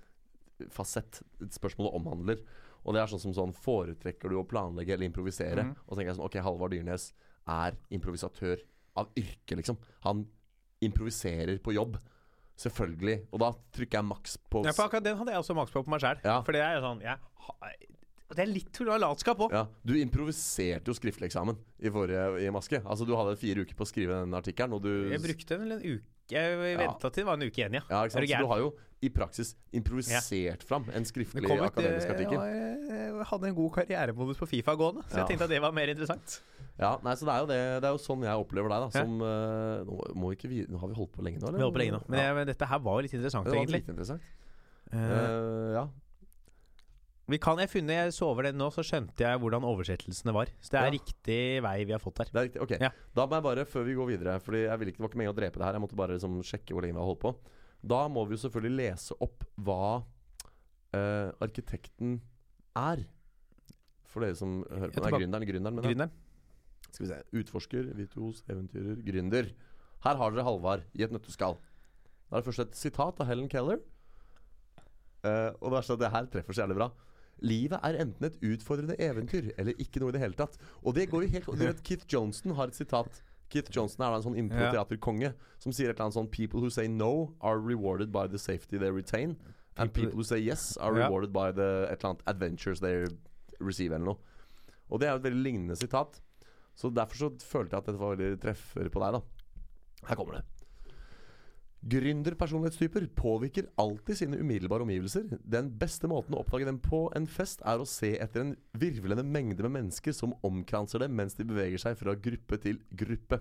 fasett spørsmålet omhandler. Og det er sånn som sånn Foretrekker du å planlegge eller improvisere? Mm. Og så tenker jeg sånn Ok, Halvard Dyrnes er improvisatør av yrke, liksom. Han improviserer på jobb. Selvfølgelig. Og da trykker jeg maks på Ja, for akkurat den hadde jeg også maks på på meg sjæl. Ja. For det er jo sånn jeg, har- Det er litt latskap òg. Ja, Du improviserte jo skriftlig eksamen i forrige i Maske. Altså Du hadde fire uker på å skrive den artikkelen, og du Jeg brukte vel en uke Jeg Ja. til det var en uke igjen, ja. Ja, ikke sant? Så du har jo i praksis improvisert fram en skriftlig ut, akademisk eh, artikkel. Jeg var- hadde en god karrieremodus på Fifa gående, så Ja. jeg tenkte at det var mer interessant. Ja, nei, så det er jo det Det er jo sånn jeg opplever deg, da. Ja. Som eh, nå, må ikke vi, nå Har vi holdt på lenge nå, eller? Vi holder på lenge nå. Men, ja. jeg, men dette her var jo litt interessant, det var egentlig. litt interessant. Uh, uh, ja. Vi kan, jeg funnet, jeg så over det nå, så skjønte jeg hvordan oversettelsene var. Så det er Ja. riktig vei vi har fått her. Det er riktig. Ok. Ja. Da må jeg bare, før vi går videre Fordi jeg ville ikke, Det var ikke meningen å drepe det her. Jeg måtte bare liksom, sjekke hvor lenge vi har holdt på. Da må vi jo selvfølgelig lese opp hva uh, arkitekten er. For dere som hører på. Nei, gründeren. gründeren mener. Gründeren. Skal vi se. Utforsker, virtuos, eventyrer, gründer. Her har dere Halvard i et nøtteskall. Da er det først et sitat av Helen Keller. Uh, og det er sånn at det her treffer så jævlig bra. Livet er enten et utfordrende eventyr eller ikke noe i det hele tatt. Og det går jo helt Du vet, Keith Johnson har et sitat. Keith Johnson er da en sånn impro-teaterkonge som sier et eller annet sånn People who say no are rewarded by the safety they retain. And People- people who say yes are rewarded by the et eller annet adventures they receive, eller noe. Og det er jo et veldig lignende sitat. Så derfor så følte jeg at dette var veldig treffer på deg, da. Her kommer det. Gründerpersonlighetstyper påvirker alltid sine umiddelbare omgivelser. Den beste måten å oppdage dem på en fest, er å se etter en virvlende mengde med mennesker som omkranser dem mens de beveger seg fra gruppe til gruppe.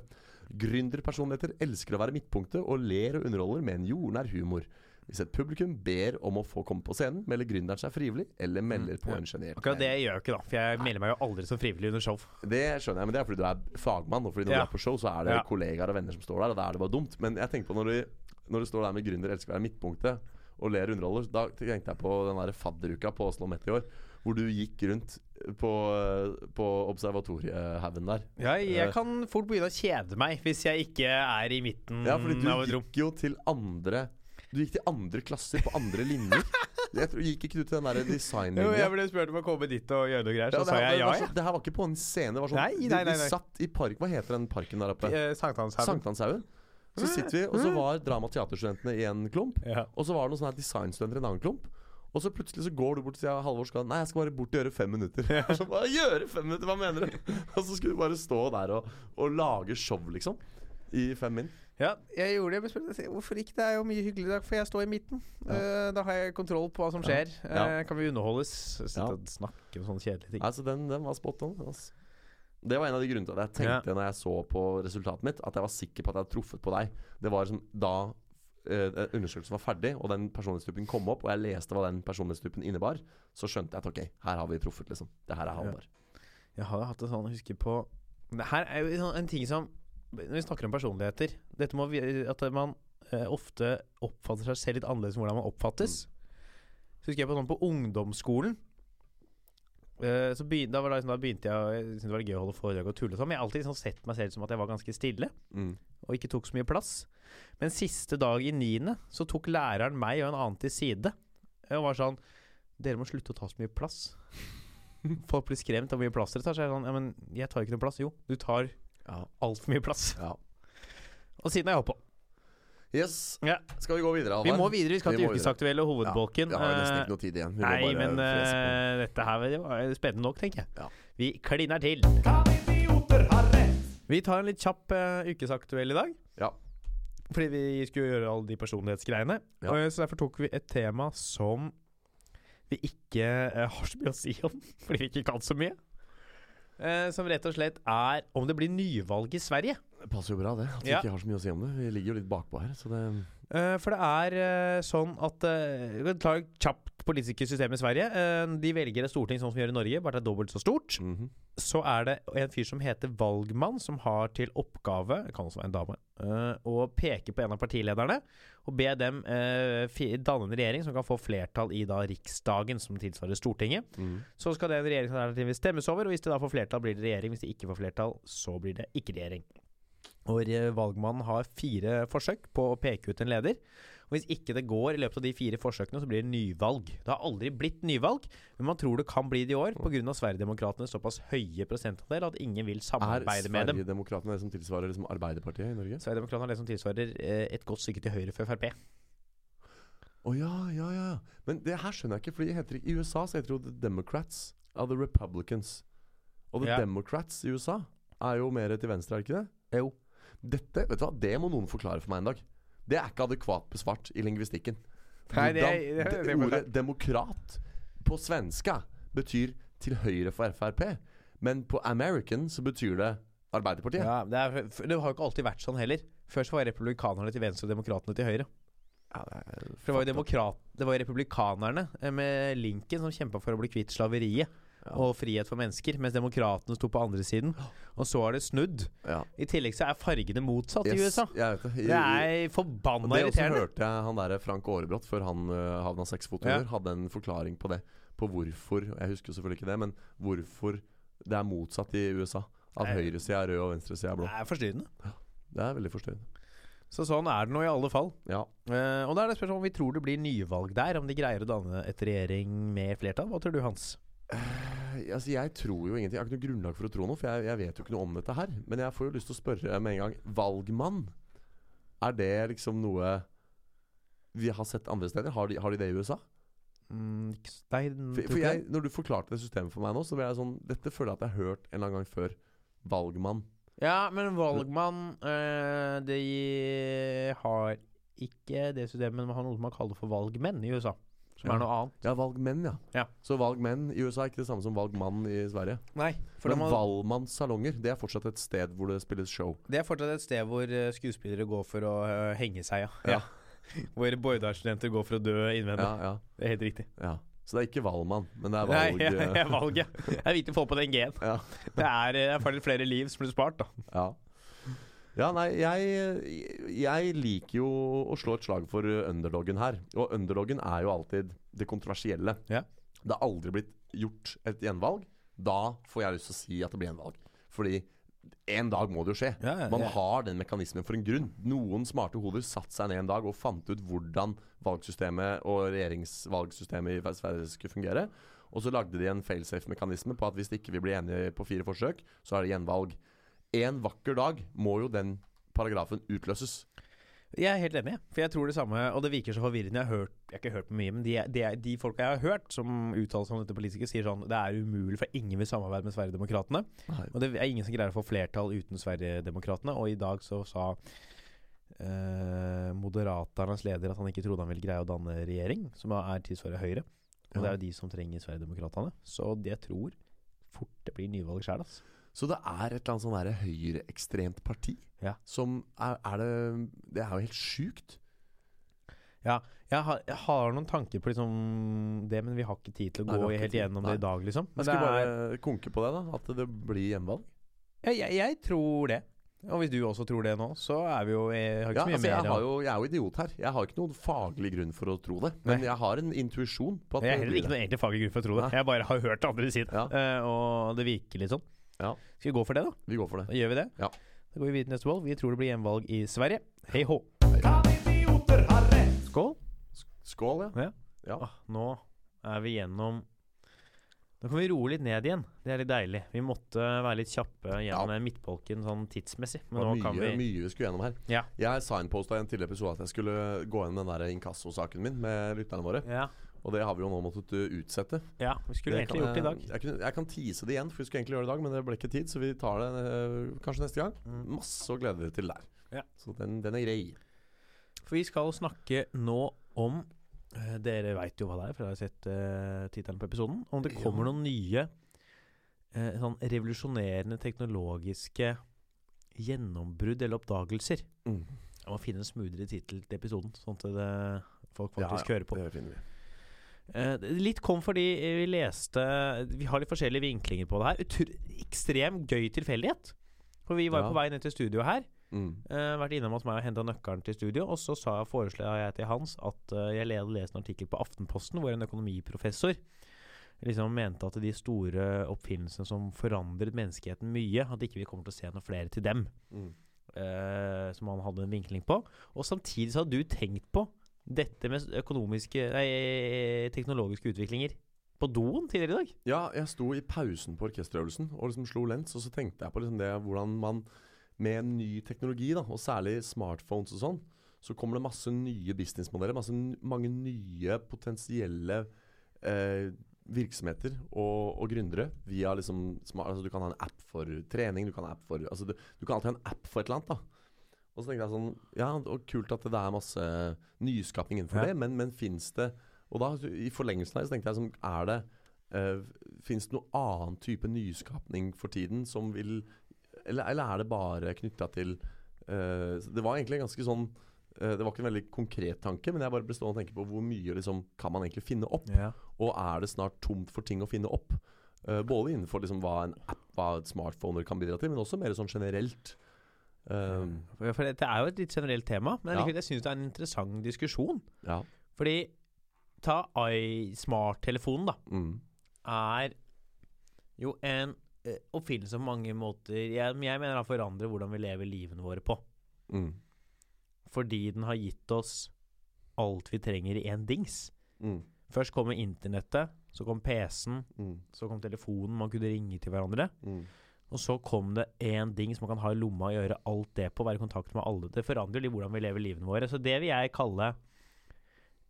Gründerpersonligheter elsker å være midtpunktet og ler og underholder med en jordnær humor. Hvis et publikum ber om å få komme på scenen, melder gründeren seg frivillig, eller melder på en sjenert Akkurat det gjør jeg ikke, da. For jeg melder meg jo aldri som frivillig under show. det skjønner jeg, men det er fordi du er fagmann. Og fordi når Ja. du er på show, så er det Ja. kollegaer og venner som står der, og da er det bare dumt. Men jeg tenker på når du, når du står der med gründer elsker å være midtpunktet og ler underholder, da tenkte jeg på den der fadderuka på Oslo Met i år, hvor du gikk rundt på, på observatoriehaugen der. Ja, Eh. jeg kan fort begynne å kjede meg hvis jeg ikke er i midten Ja, fordi av et du rom. gikk jo til andre Du gikk til andre klasser på andre linjer. Jeg tror, Gikk ikke du til den der Jo, jeg ble spurt om å komme dit og gjøre noe greier, så Ja, sa jeg ja, så, det her var ikke på en scene. Det var sånn, Nei, nei, nei, nei, Du, du satt i park Hva heter den parken der oppe? Eh, Sankthanshaugen. Sankthanshaugen. Så sitter vi, og så var drama-teaterstudentene i en klump. Ja. Og så var det noen sånne her designstudenter i en annen klump. Og så plutselig så går du bort og sier Halvor skal Nei, jeg skal bare bort og gjøre fem minutter. Så bare, gjøre fem minutter, Hva mener du? Og så skulle du bare stå der og, og lage show, liksom. I fem min. Ja, jeg gjorde det. men spurte Hvorfor ikke? Det er jo mye hyggeligere, for jeg står i midten. Ja. Uh, da har jeg kontroll på hva som skjer. Ja. Uh, kan vi underholdes? Sitte Ja. og snakke om sånne kjedelige ting. Nei, så den, den var spot on. Altså. Det var en av de grunnene til at jeg tenkte når jeg så på resultatet mitt, at jeg var sikker på at jeg hadde truffet på deg. Det var som da eh, undersøkelsen var ferdig, og den personlighetstypen kom opp, og jeg leste hva den personlighetstypen innebar, så skjønte jeg at ok, her har vi truffet, liksom. Det her er Halvard. Jeg har hatt en sånn, jeg husker på Det her er jo en ting som Når vi snakker om personligheter Dette må vi, At man eh, ofte oppfatter seg selv litt annerledes enn hvordan man oppfattes. Så husker jeg på sånn på ungdomsskolen så begynte, da, liksom, da begynte jeg Jeg syntes det var gøy å holde foredrag og tulle og sånn, men jeg har alltid liksom sett meg selv som at jeg var ganske stille. Mm. og ikke tok så mye plass. Men siste dag i niende så tok læreren meg og en annen til side. Og var sånn Dere må slutte å ta så mye plass. Folk blir skremt av hvor mye plass dere tar. Så er jeg sånn Ja, men jeg tar ikke noe plass. Jo, du tar Ja. altfor mye plass. ja. Og siden har jeg holdt på. Yes. Ja. Skal vi gå videre, Vi må videre. Vi skal Vi til og hovedbolken. Ja, vi har nesten Eh, ikke noe tid igjen. Vi Nei, bare men uh, dette her det var spennende nok, tenker jeg. Ja. Vi kliner til. Kan idioter ha rett? Vi tar en litt kjapp uh, ukesaktuell i dag. Ja. Fordi vi skulle gjøre alle de personlighetsgreiene. Ja. Og, så derfor tok vi et tema som vi ikke uh, har så mye å si om, fordi vi ikke kan så mye. Eh, som rett og slett er om det blir nyvalg i Sverige. Det passer jo bra, det. At vi Ja. ikke har så mye å si om det. Vi ligger jo litt bakpå her, så det uh, for det er uh, sånn at uh, ta kjapt politikersystem i Sverige. Uh, de velger et storting sånn som vi gjør i Norge, bare det er dobbelt så stort. mhm. så er det en fyr som heter valgmann, som har til oppgave Det kan også være en dame å peke på en av partilederne og be dem danne en regjering som kan få flertall i da Riksdagen, som tilsvarer Stortinget. Mm. Så skal det en regjeringsalternativ stemmes over, og hvis det da får flertall, blir det regjering. Hvis det ikke får flertall, så blir det ikke regjering. Og eh, valgmannen har fire forsøk på å peke ut en leder. Og Hvis ikke det går i løpet av de fire forsøkene, så blir det nyvalg. Det har aldri blitt nyvalg, men man tror det kan bli det i år pga. Sverigedemokraternes såpass høye prosentandel at ingen vil samarbeide med dem. Er Sverigedemokraterna det som tilsvarer liksom Arbeiderpartiet i Norge? Sverigedemokraterna er det som tilsvarer eh, et godt stykke til høyre for Frp. Å ja, ja, ja. Men det her skjønner jeg ikke, for heter I USA så heter det jo The Democrats av The Republicans. Og The Ja. Democrats i USA er jo mer til venstre, er det ikke det? Jo. Dette, vet du hva, det må noen forklare for meg en dag. Det er ikke adekvat besvart i lingvistikken. Nei, det- det- det, det ordet 'demokrat' på svenska betyr til høyre for Frp, men på American så betyr det Arbeiderpartiet. Ja, det, er, det har jo ikke alltid vært sånn heller. Først var republikanerne til venstre og demokratene til høyre. Ja, det er For det var jo, demokrat, det var republikanerne eh, med Lincoln som kjempa for å bli kvitt slaveriet Ja. og frihet for mennesker, mens demokratene sto på andre siden. Og så har det snudd. Ja. I tillegg så er fargene motsatt i USA. det. I- Det er forbanna irriterende. det også irriterende. hørte jeg han der Frank Aarebrot før han uh, havna seks fot under, hadde en forklaring på det. På hvorfor Jeg husker jo selvfølgelig ikke det, men hvorfor det er motsatt i USA. At høyresida er rød og venstresida er blå. Det er forstyrrende. Det er veldig forstyrrende. Så sånn er det nå i alle fall. Ja. Uh, og da er det spørsmål om vi tror det blir nyvalg der, om de greier å danne et regjering med flertall. Hva tror du, Hans? Eh, Altså, jeg tror jo ingenting. Jeg har ikke noe grunnlag for å tro noe, for jeg, jeg vet jo ikke noe om dette her. Men jeg får jo lyst til å spørre med en gang. Valgmann, er det liksom noe vi har sett andre steder? Har de, har de det i USA? Mm, nei, For, for jeg, Når du forklarte det systemet for meg nå, så ble jeg sånn Dette føler jeg at jeg har hørt en eller annen gang før. Valgmann. Ja, men valgmann eh, De har ikke det systemet, men man har noe man kaller for valgmenn i USA. Som Ja. er noe annet. Ja, valgmenn, ja. Ja. Så valgmenn i USA er ikke det samme som valgmann i Sverige. Nei, for Men har, valgmannssalonger, det er fortsatt et sted hvor det spilles show. det er fortsatt et sted hvor eh, skuespillere går for å eh, henge seg, ja. Ja. hvor Bårdal-studenter går for å dø innvendig. Ja, ja, Det er helt riktig. ja. Så det er ikke valgmann, men det er valg. Nei, det er valg, ja Det er viktig å få på den G-en. ja. Det er, eh, det er flere liv som blir spart, da. Ja. Ja, nei, jeg, jeg liker jo å slå et slag for underdogen her. Og underdogen er jo alltid det kontroversielle. Ja. Det har aldri blitt gjort et gjenvalg. Da får jeg lyst til å si at det blir gjenvalg. Fordi en dag må det jo skje. Ja, ja, Man har den mekanismen for en grunn. Noen smarte hoder satte seg ned en dag og fant ut hvordan valgsystemet og regjeringsvalgsystemet i Sverige skulle fungere. Og så lagde de en failsafe-mekanisme på at hvis ikke vi blir enige på fire forsøk, så er det gjenvalg. En vakker dag må jo den paragrafen utløses. Jeg er helt enig, for jeg tror det samme. Og det virker så forvirrende. Jeg har, hørt, jeg har ikke hørt på mye, men de, de, de folka jeg har hørt som uttaler seg om dette politikere, sier sånn det er umulig, for ingen vil samarbeide med Sverigedemokraterna. Og det er ingen som greier å få flertall uten Sverigedemokraterna. Og i dag så sa eh, Moderaternes leder at han ikke trodde han ville greie å danne regjering, som er tilsvarende Høyre. Og det er jo de som trenger Sverigedemokraterna. Så jeg tror fort det blir nyvalg sjæl, altså. Så det er et eller annet sånn høyreekstremt parti Ja. som er, er det Det er jo helt sjukt. Jeg har, jeg har noen tanker på liksom det, men vi har ikke tid til å Nei, gå helt gjennom det i dag, liksom. Men det skal er, bare konke på det, da. At det blir hjemmevalg. jeg, jeg, jeg tror det. Og hvis du også tror det nå, så er vi jo Jeg har ikke Ja, så mye altså, jeg, mer har jo, jeg er jo idiot her. Jeg har ikke noen faglig grunn for å tro det. Men Nei. jeg har en intuisjon Jeg har heller ikke noen egentlig faglig grunn for å tro det. Nei. Jeg bare har hørt andre si det, Ja. Uh, og det virker litt sånn. Ja. Skal vi gå for det, da? Vi går for det. Da gjør vi det. Ja. Da går vi videre til neste valg. Vi tror det blir hjemmevalg i Sverige. Hei hå. Skål. Skål, ja. Ja. Ah, nå er vi gjennom Nå kan vi roe litt ned igjen. Det er litt deilig. Vi måtte være litt kjappe gjennom ja. midtbolken sånn tidsmessig. Det Men var nå kan vi mye vi skulle gjennom her. Ja. Jeg signposta i en tidligere episode at jeg skulle gå gjennom den der inkassosaken min med lytterne våre. Ja. Og det har vi jo nå måttet uh, utsette. ja. Vi skulle Det egentlig gjort det i dag. jeg, jeg, jeg kan tease det igjen, for vi skulle egentlig gjøre det i dag, men det ble ikke tid, så vi tar det øh, kanskje neste gang. Mm. Masse å glede dere til der. Ja. Så den, den er grei. For vi skal snakke nå om øh, Dere veit jo hva det er, for dere har sett uh, tittelen på episoden. Om det kommer Ja. noen nye eh, sånn revolusjonerende teknologiske gjennombrudd eller oppdagelser. Mm. Jeg må finne en smoothere tittel til episoden, sånn at det, folk Ja, faktisk ja, hører på. Det finner vi. Eh, litt kom fordi vi leste Vi har litt forskjellige vinklinger på det her. Utr ekstrem gøy tilfeldighet. For vi var Ja. på vei ned til studio her. Mm. Uh, vært innom hos meg og henta nøkkelen til studio. Og så sa jeg, foreslo jeg til Hans at uh, jeg hadde lest en artikkel på Aftenposten hvor en økonomiprofessor liksom mente at de store oppfinnelsene som forandret menneskeheten mye, at ikke vi kommer til å se noe flere til dem. Mm. Uh, som han hadde en vinkling på. Og samtidig så hadde du tenkt på dette med økonomiske Nei, teknologiske utviklinger på doen tidligere i dag. Ja, jeg sto i pausen på orkesterøvelsen og liksom slo lens, og så tenkte jeg på liksom det hvordan man med ny teknologi, da, og særlig smartphones og sånn, så kommer det masse nye businessmodeller, masse, mange nye potensielle eh, virksomheter og, og gründere via liksom smart, altså Du kan ha en app for trening, du kan ha en app for altså du, du kan alltid ha en app for et eller annet. da Og så tenkte jeg sånn Ja, og kult at det er masse nyskapning innenfor Ja. det, men, men fins det Og da, i forlengelsen her, så tenkte jeg sånn Er det uh, Fins det noe annen type nyskapning for tiden som vil Eller, eller er det bare knytta til uh, Det var egentlig ganske sånn uh, Det var ikke en veldig konkret tanke, men jeg bare ble stående og tenke på hvor mye liksom, kan man egentlig finne opp? Ja. Og er det snart tomt for ting å finne opp? Eh, både innenfor liksom, hva en app, hva smartphoner kan bidra til, men også mer sånn generelt. Um, For dette er jo et litt generelt tema, men Ja. jeg syns det er en interessant diskusjon. ja. Fordi ta i-smarttelefonen, da. Mm. er jo en uh, oppfinnelse på mange måter jeg, jeg mener den forandrer hvordan vi lever livene våre på. Mm. Fordi den har gitt oss alt vi trenger i én dings. Mm. Først kommer internettet, så kom PC-en, Mm. så kom telefonen, man kunne ringe til hverandre. Mm. Og så kom det én ding som man kan ha i lomma og gjøre alt det på, være i kontakt med alle. Det forandrer litt hvordan vi lever livene våre. Så det vil jeg kalle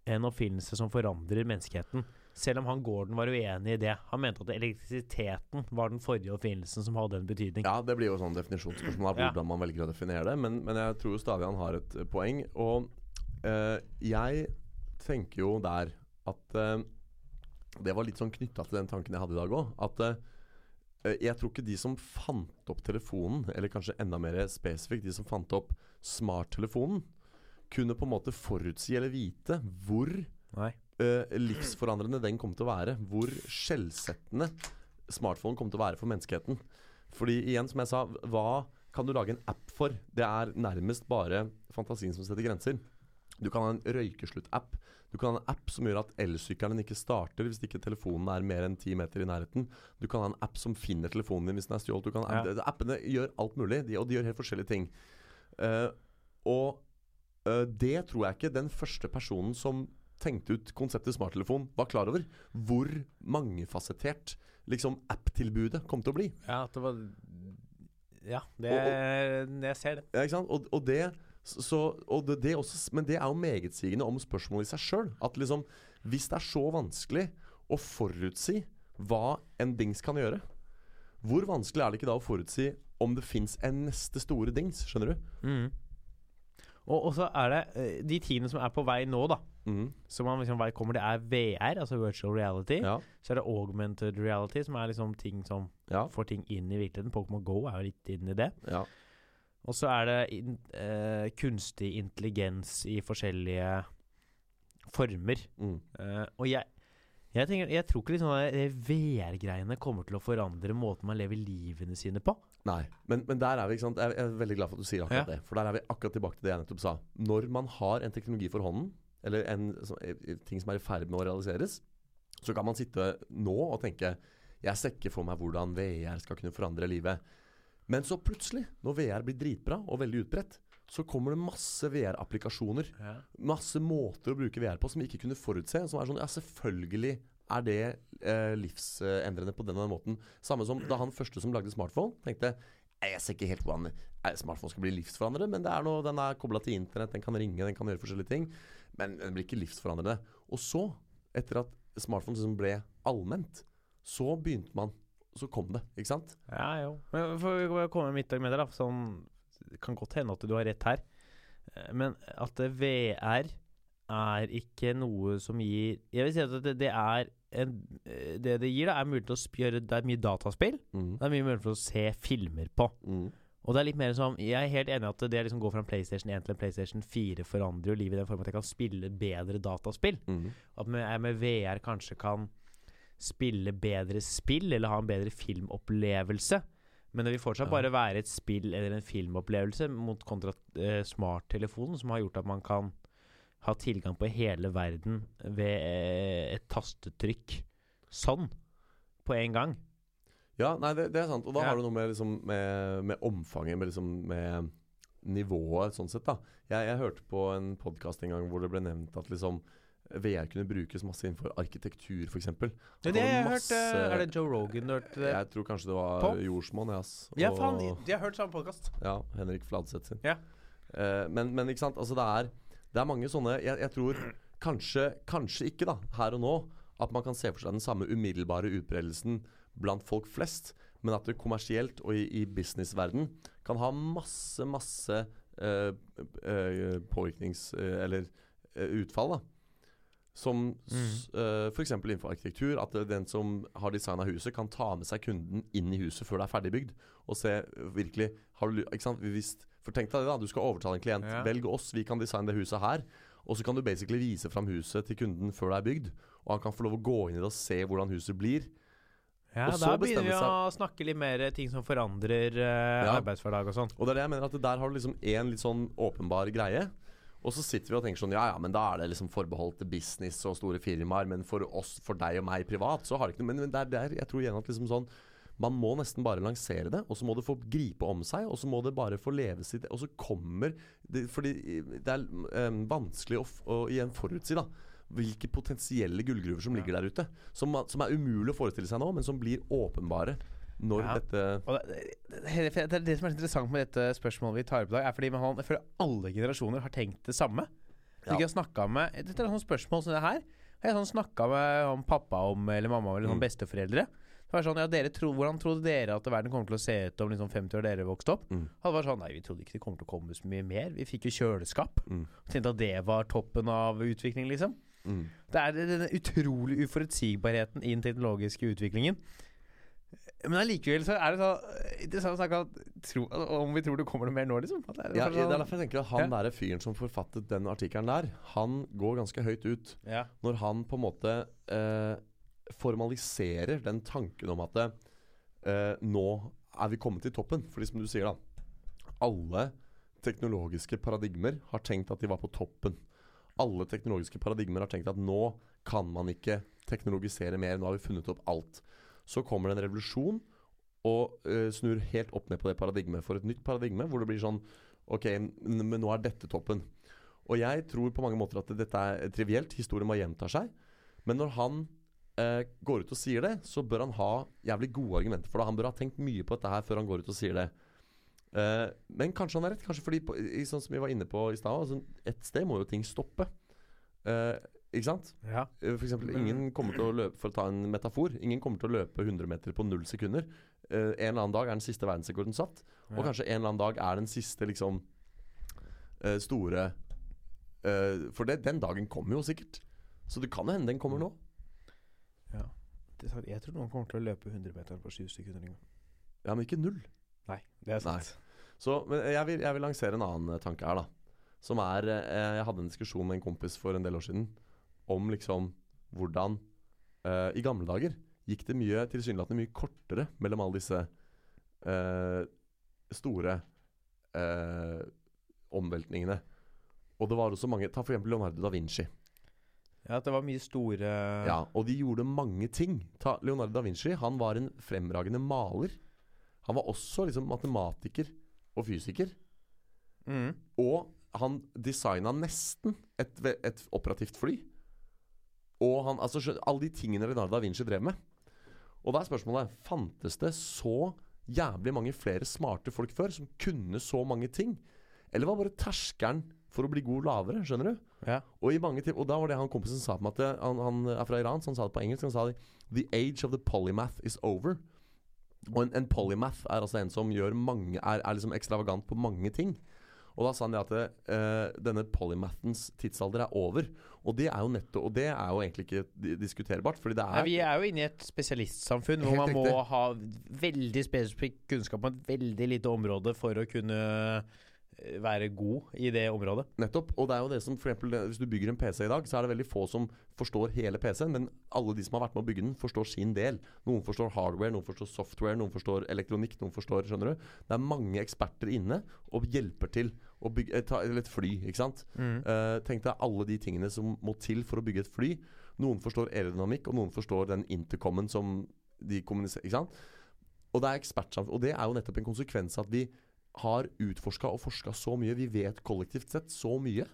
en oppfinnelse som forandrer menneskeheten. Selv om han Gordon var uenig i det. Han mente at elektrisiteten var den forrige oppfinnelsen som hadde en betydning. Ja, det blir jo sånn definisjonsspørsmål av hvordan man velger å definere det. Men, men jeg tror stadig han har et poeng. Og øh, jeg tenker jo der at øh, Det var litt sånn knytta til den tanken jeg hadde i dag òg. At eh, jeg tror ikke de som fant opp telefonen, eller kanskje enda mer spesifikt de som fant opp smarttelefonen, kunne på en måte forutsi eller vite hvor Nei. eh, livsforandrende den kom til å være. Hvor skjellsettende smartphone kom til å være for menneskeheten. Fordi igjen, som jeg sa, hva kan du lage en app for? Det er nærmest bare fantasien som setter grenser. Du kan ha en røykeslutt-app. Du kan ha en app som gjør at elsykkelen ikke starter hvis ikke telefonen er mer enn ti meter i nærheten. Du kan ha en app som finner telefonen din hvis den er stjålet. Ja. Appene gjør alt mulig, de, og de gjør helt forskjellige ting. Uh, og uh, det tror jeg ikke den første personen som tenkte ut konseptet smarttelefon, var klar over. Hvor mangefasettert liksom app-tilbudet kom til å bli. Ja, det var Ja, det, jeg ser det. Ja? Og, og det så, og det, det også, Men det er jo megetsigende om spørsmålet i seg sjøl. At liksom Hvis det er så vanskelig å forutsi hva en dings kan gjøre, hvor vanskelig er det ikke da å forutsi om det fins en neste store dings? Skjønner du? Mm. Og, og så er det eh, de tingene som er på vei nå, da. Mm. Som man liksom vet kommer, det er VR, altså virtual reality. Ja. Så er det augmented reality, som er liksom ting som Ja. får ting inn i virkeligheten. Pokémon Go er jo litt inn i det. ja. Og så er det in, eh, kunstig intelligens i forskjellige former. Mm. Eh, og jeg, jeg, tenker, jeg tror ikke liksom VR-greiene kommer til å forandre måten man lever livene sine på. Nei, men, men der er vi, ikke sant Jeg er veldig glad for at du sier akkurat Ja. det. For der er vi akkurat tilbake til det jeg nettopp sa. Når man har en teknologi for hånden, eller en så, eh, ting som er i ferd med å realiseres, så kan man sitte nå og tenke Jeg ser ikke for meg hvordan VR skal kunne forandre livet. Men så plutselig, når VR blir dritbra og veldig utbredt, så kommer det masse VR-applikasjoner. Masse måter å bruke VR på som vi ikke kunne forutse. Som er sånn Ja, selvfølgelig er det eh, livsendrende på den og den måten. Samme som da han første som lagde smartphone, tenkte jeg ser ikke helt hvordan eh, smartphone skal bli livsforandrende, men det er noe, den er kobla til internett, den kan ringe, den kan gjøre forskjellige ting. Men den blir ikke livsforandrende. Og så, etter at smartphone liksom ble allment, så begynte man Så kom det, ikke sant? Ja, jo. Men for å komme med mitt med det, da. Sånn, det kan godt hende at du har rett her. Eh, Men at VR er ikke noe som gir Jeg vil si at det, det er en, eh, Det det gir, da, er mulighet til å gjøre Det er mye dataspill. Mm. Det er mye mulighet for å se filmer på. Mm. Og det er litt mer som Jeg er helt enig i at det liksom gå fra en PlayStation 1 til en PlayStation 4 forandrer jo livet i den form at jeg kan spille bedre dataspill. Mm. At med, jeg med VR kanskje kan spille bedre spill, eller ha en bedre filmopplevelse. Men det vil fortsatt Ja. bare være et spill eller en filmopplevelse mot kontra eh, smarttelefonen, som har gjort at man kan ha tilgang på hele verden ved eh, et tastetrykk. Sånn. På en gang. Ja, nei, det, det er sant. Og da Ja. har du noe med, liksom, med, med omfanget, med, liksom, med nivået, sånn sett. da Jeg, jeg hørte på en podkast en gang hvor det ble nevnt at liksom VR kunne brukes masse innenfor arkitektur, f.eks. Det, det har jeg hørt, eh, er det Joe Rogan du hørte det? Jeg tror kanskje det var På? Jordsmonn, Yes. Ja, faen, jeg har hørt samme podkast. Ja, Henrik Fladseth sin. Ja. Uh, men, men ikke sant, altså det er, det er mange sånne jeg, jeg tror kanskje, kanskje ikke, da, her og nå, at man kan se for seg den samme umiddelbare utbredelsen blant folk flest, men at det kommersielt og i, i businessverden kan ha masse, masse uh, uh, påvirknings... eh, eller eh, utfall, da. Som mm. uh, f.eks. innenfor arkitektur. At den som har designa huset, kan ta med seg kunden inn i huset før det er ferdigbygd. Og se eh, virkelig har du, ikke sant? Hvis, For tenk deg det, da. Du skal overtale en klient. Ja. Velg oss, vi kan designe det huset her. Og så kan du basically vise fram huset til kunden før det er bygd. Og han kan få lov å gå inn i det og se hvordan huset blir. Ja, Og så da begynner vi å snakke litt mer ting som forandrer uh, Ja. arbeidshverdag og sånn. Og det er det jeg mener at der har du liksom en litt sånn åpenbar greie. Og så sitter vi og tenker sånn Ja ja, men da er det liksom forbeholdt business og store firmaer. Men for oss, for deg og meg privat, så har det ikke noe Men, men det er der jeg tror igjen at liksom sånn Man må nesten bare lansere det, og så må det få gripe om seg, og så må det bare få leve sitt Og så kommer det, Fordi det er um, vanskelig å, å igjen forutsi, da. Hvilke potensielle gullgruver som ligger der ute. Som, som er umulig å forestille seg nå, men som blir åpenbare når Ja. dette det, det, det, det, som er interessant med dette spørsmålet vi tar opp i dag, er fordi man, jeg føler alle generasjoner har tenkt det samme. Ja. Jeg har med Dette er sånt spørsmål som det her. Har jeg sånn snakka med om pappa om, eller mamma eller Mm. besteforeldre. Det var sånn, ja, dere tro, Hvordan trodde dere at verden kommer til å se ut om liksom 50 år dere vokste opp? Mm. Og det var sånn, Nei, vi trodde ikke det kom til å komme så mye mer. Vi fikk jo kjøleskap. Mm. Tenkte at det var toppen av utvikling, liksom. mm. Det er den utrolig uforutsigbarheten i den teknologiske utviklingen. Men allikevel så er det så interessant å snakke om, tro, om vi tror det kommer noe mer nå, liksom. Det er, Ja, for det er sånn- derfor jeg tenker at Han der fyren som forfattet den artikkelen der, han går ganske høyt ut ja. når han på en måte eh, formaliserer den tanken om at eh, nå er vi kommet til toppen. Fordi som du sier, da Alle teknologiske paradigmer har tenkt at de var på toppen. Alle teknologiske paradigmer har tenkt at nå kan man ikke teknologisere mer. Nå har vi funnet opp alt. Så kommer det en revolusjon og uh, snur helt opp ned på det paradigmet for et nytt paradigme, hvor det blir sånn Ok, men nå er dette toppen. Og jeg tror på mange måter at dette er trivielt. Historien må gjenta seg. Men når han uh, går ut og sier det, så bør han ha jævlig gode argumenter for det. Han bør ha tenkt mye på dette her før han går ut og sier det. Uh, men kanskje han har rett. Kanskje fordi, på, i, sånn som vi var inne på i stad, altså, et sted må jo ting stoppe. Eh, ikke sant? ja. Eh, For eksempel, ingen kommer til å løpe For å ta en metafor. Ingen kommer til å løpe 100 meter på null sekunder. Uh, en eller annen dag er den siste verdensrekorden satt. Og kanskje en eller annen dag er den siste liksom uh, store uh, For det, den dagen kommer jo sikkert. Så det kan jo hende den kommer nå. ja. Jeg tror noen kommer til å løpe 100 meter på 7 sekunder en gang. Ja, men ikke null. Nei, det er sant. Så men jeg vil, jeg vil lansere en annen tanke her, da. Som er Jeg hadde en diskusjon med en kompis for en del år siden om liksom hvordan uh, I gamle dager gikk det mye tilsynelatende mye kortere mellom alle disse uh, store uh, omveltningene. Og det var også mange Ta for eksempel Leonardo da Vinci. Ja, at det var mye store Ja, og de gjorde mange ting. Ta Leonardo da Vinci han var en fremragende maler. Han var også liksom matematiker og fysiker. Mm. Og han designa nesten et, et operativt fly. Og han, altså Alle de tingene Leonardo da Vinci drev med. Og da er spørsmålet Fantes det så jævlig mange flere smarte folk før som kunne så mange ting? Eller var bare terskelen for å bli god lavere? Skjønner du? Ja. Og, i mange og da var det han kompisen sa på meg at det- han, han er fra Iran, så han sa det på engelsk. Han sa det, The age of the polymath is over. Og en, en polymath er altså en som gjør mange er, er liksom ekstravagant på mange ting. Og da sa han det at eh, denne polymathens tidsalder er over. Og det er jo netto, Og det er jo egentlig ikke diskuterbart, fordi det Nei, er vi er jo inne i et spesialistsamfunn hvor man må ha veldig spesifikk kunnskap om et veldig lite område for å kunne være god i det området. Nettopp. Og det er jo det som for eksempel, Hvis du bygger en PC i dag, så er det veldig få som forstår hele PC-en. Men alle de som har vært med å bygge den, forstår sin del. Noen forstår hardware, noen forstår software, noen forstår elektronikk. Noen forstår, skjønner du Det er mange eksperter inne og hjelper til å bygge et, eller et fly. ikke sant? Eh, tenk deg alle de tingene som må til for å bygge et fly. Noen forstår aerodynamikk, og noen forstår den intercomen som de kommuniserer. ikke sant? Og det er ekspertsamfunn. Og det er jo nettopp en konsekvens av at vi har utforska og forska så mye. Vi vet kollektivt sett så mye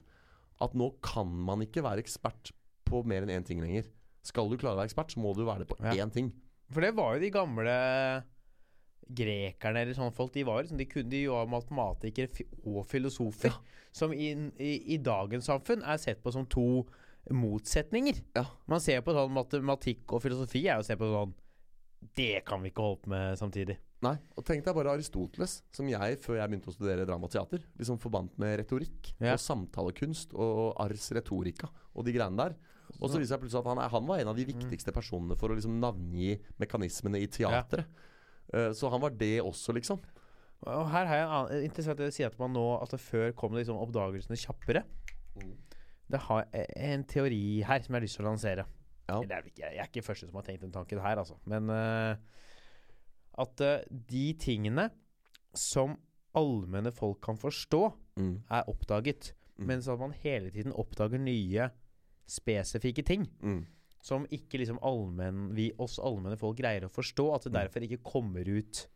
at nå kan man ikke være ekspert på mer enn én ting lenger. Skal du klare å være ekspert, så må du være det på Ja. én ting. For det var jo de gamle grekerne eller sånne folk. De var liksom, de kunne de var matematikere og filosofer. Som i, i, i dagens samfunn er sett på som to motsetninger. Ja. Man ser på sånn matematikk og filosofi er jo sett på sånn Det kan vi ikke holde på med samtidig. Nei, og tenk deg bare Aristoteles, som jeg, før jeg begynte å studere drama og teater, liksom forbandt med retorikk Ja. og samtalekunst og ars retorica og de greiene der. Og så viser det plutselig at han, er, han var en av de viktigste personene for å liksom navngi mekanismene i teatret. Ja. så han var det også, liksom. Og her har jeg en annen interessant å si at man nå Altså før kom det liksom oppdagelsene kjappere. Mm. Det har e- en teori her som jeg har lyst til å lansere. Ja. Det er ikke, jeg er ikke første som har tenkt den tanken her, altså. Men eh, at eh, de tingene som allmenne folk kan forstå, Mm. er oppdaget. Mm. Mens at man hele tiden oppdager nye spesifikke ting. Mm. Som ikke liksom allmenn, vi oss allmenne folk greier å forstå. At det Mm. derfor ikke kommer ut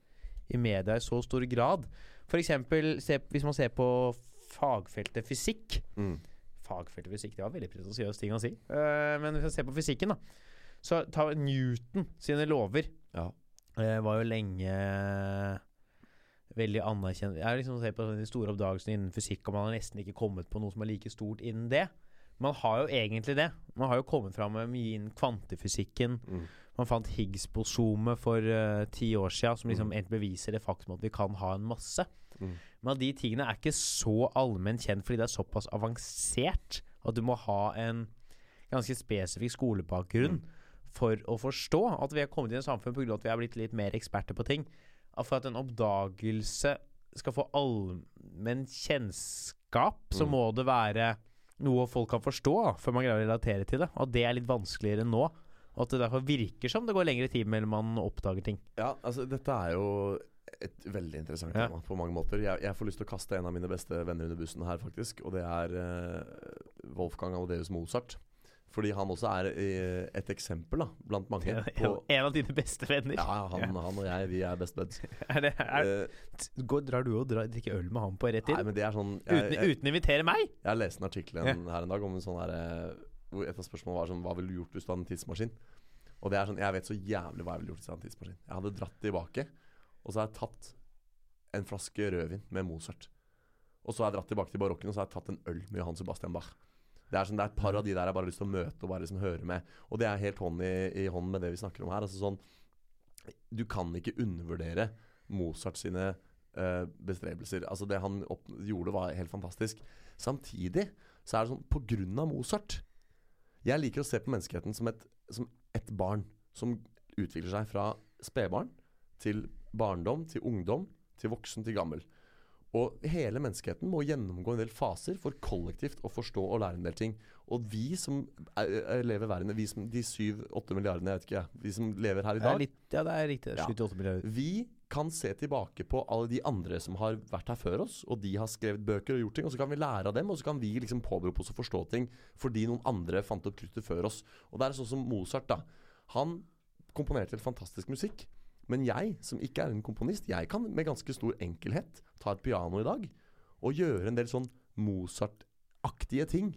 i media i så stor grad. For eksempel hvis man ser på fagfeltet fysikk. Mm. Fagfeltet fysikk, det var veldig pretensiøs ting å si. Uh, men hvis man ser på fysikken, da. Så ta Newton sine lover. Ja. Eh, var jo lenge veldig anerkjent Jeg liksom sett på de store oppdagelsene innen fysikk, og man har nesten ikke kommet på noe som er like stort innen det. Man har jo egentlig det. Man har jo kommet fram med mye innen kvantefysikken. Mm. Man fant Higgs-bosomet for uh, ti år siden, som liksom Mm. beviser det faktum at vi kan ha en masse. Mm. Men de tingene er ikke så allment kjent fordi det er såpass avansert at du må ha en ganske spesifikk skolebakgrunn Mm. For å forstå at vi har kommet i et samfunn pga. at vi har blitt litt mer eksperter på ting. For at en oppdagelse skal få allmenn kjennskap, så Mm. må det være noe folk kan forstå før man greier å relatere til det. Og det er litt vanskeligere nå. Og at det derfor virker som det går lengre tid mellom man oppdager ting. Ja, altså dette er jo et veldig interessant Ja. tema på mange måter. Jeg, jeg får lyst til å kaste en av mine beste venner under bussen her, faktisk. Og det er uh, Wolfgang Amadeus Mozart. Fordi han også er eh, et eksempel da, blant mange. På, en av dine beste venner. ja, han, han og jeg, vi er best buds. Er det, er, Eh, går, drar du og drar, drikker øl med han på rett nei, men det er sånn Uten, Jeg, jeg, uten invitere meg? jeg leste en artikkel en, her en dag om en sånn her eh, Hvor et av spørsmålene var sånn Hva ville du gjort hvis du hadde en tidsmaskin? Og det er sånn Jeg vet så jævlig hva jeg ville gjort hvis jeg hadde en tidsmaskin. Jeg hadde dratt tilbake, og så har jeg tatt en flaske rødvin med Mozart. Og så har jeg dratt tilbake til barokken, og så har jeg tatt en øl med Johan Sebastian Bach. Det er, sånn, det er et par av de der jeg bare har lyst til å møte og bare liksom høre med. Og det er helt hånd i, i hånd med det vi snakker om her. Altså sånn Du kan ikke undervurdere Mozart sine uh, bestrebelser. Altså Det han opp, gjorde, var helt fantastisk. Samtidig så er det sånn på grunn av Mozart Jeg liker å se på menneskeheten som et, som et barn som utvikler seg fra spedbarn til barndom, til ungdom, til voksen, til gammel. Og hele menneskeheten må gjennomgå en del faser for kollektivt å forstå og lære en del ting. Og vi som er, er, lever verden, vi som de syv-åtte milliardene, jeg vet ikke vi som lever her i Det dag, litt, ja, det er riktig. Ja. 78 milliarder. vi kan se tilbake på alle de andre som har vært her før oss, og de har skrevet bøker og gjort ting, og så kan vi lære av dem, og så kan vi liksom påberope oss å forstå ting fordi noen andre fant opp kruttet før oss. Og det er sånn som Mozart, da. Han komponerte helt fantastisk musikk. Men jeg, som ikke er en komponist, jeg kan med ganske stor enkelhet ta et piano i dag og gjøre en del sånn Mozart-aktige ting.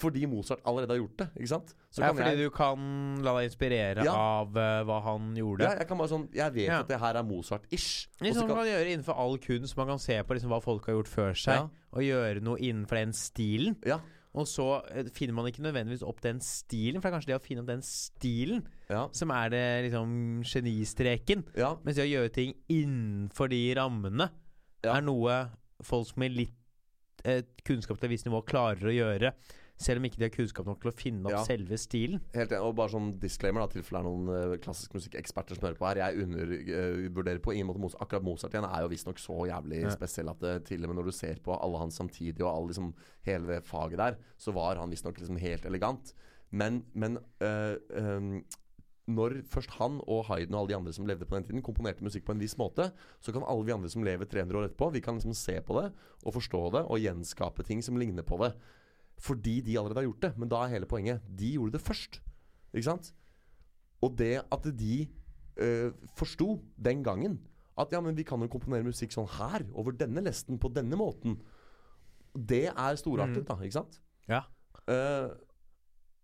Fordi Mozart allerede har gjort det, ikke sant? Så ja, kan fordi jeg, du kan la deg inspirere Ja. av uh, hva han gjorde. ja, jeg kan bare sånn Jeg vet Ja. at det her er Mozart-ish. Litt sånn kan- man kan gjøre innenfor all kunst. Man kan se på liksom hva folk har gjort før seg, og gjøre noe innenfor den stilen. Ja. Og så eh, finner man ikke nødvendigvis opp den stilen, for det er kanskje det å finne opp den stilen Ja. som er det liksom genistreken. ja. Mens det å gjøre ting innenfor de rammene Ja. er noe folk med litt eh, kunnskap til et visst nivå klarer å gjøre. Selv om ikke de har kunnskap nok til å finne opp Ja. selve stilen. Helt enig. Og bare sånn disclaimer, da, tilfelle det er noen uh, klassisk musikkeksperter som hører på her. Jeg undervurderer på ingen måte Mozart. Akkurat Mozart igjen er jo visstnok så jævlig Ja. spesiell at det, til og med når du ser på alle hans samtidig og alle, liksom, hele det faget der, så var han visstnok liksom helt elegant. Men, men øh, øhm, når først han og Hayden og alle de andre som levde på den tiden, komponerte musikk på en viss måte, så kan alle vi andre som lever 300 år etterpå, vi kan liksom se på det og forstå det og gjenskape ting som ligner på det. Fordi de allerede har gjort det. Men da er hele poenget de gjorde det først. Ikke sant? Og det at de øh, forsto den gangen at ja, men vi kan jo komponere musikk sånn her, over denne lesten, på denne måten. Det er storartet, Mm. da. Ikke sant? Ja. Uh,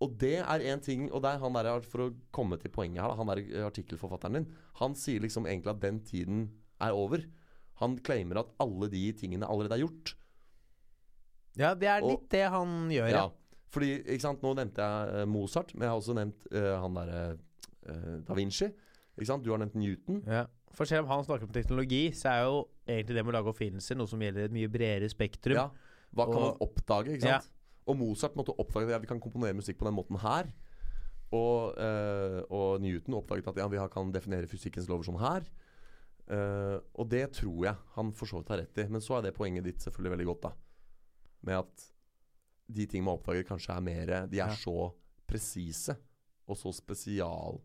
og det er én ting Og det er han der, for å komme til poenget her, han der eh, artikkelforfatteren din, han sier liksom egentlig at den tiden er over. Han claimer at alle de tingene allerede er gjort. Ja, det er Og- litt det han gjør, ja. Ja. Fordi, ikke sant, Nå nevnte jeg eh, Mozart, men jeg har også nevnt uh, han derre da Vinci. Ikke sant? Du har nevnt Newton. Ja. For selv om han snakker om teknologi, så er jo egentlig det med å lage oppfinnelser noe som gjelder et mye bredere spektrum. Ja. Hva kan Og- man oppdage? ikke sant? Og Mozart måtte oppdage at ja, vi kan komponere musikk på den måten her. Og, uh, og Newton oppdaget at ja, vi kan definere fysikkens lover sånn her. Uh, og det tror jeg han for så vidt har rett i. Men så er det poenget ditt selvfølgelig veldig godt, da. Med at de ting man oppdager, kanskje er mer De er Ja. så presise og så spesial...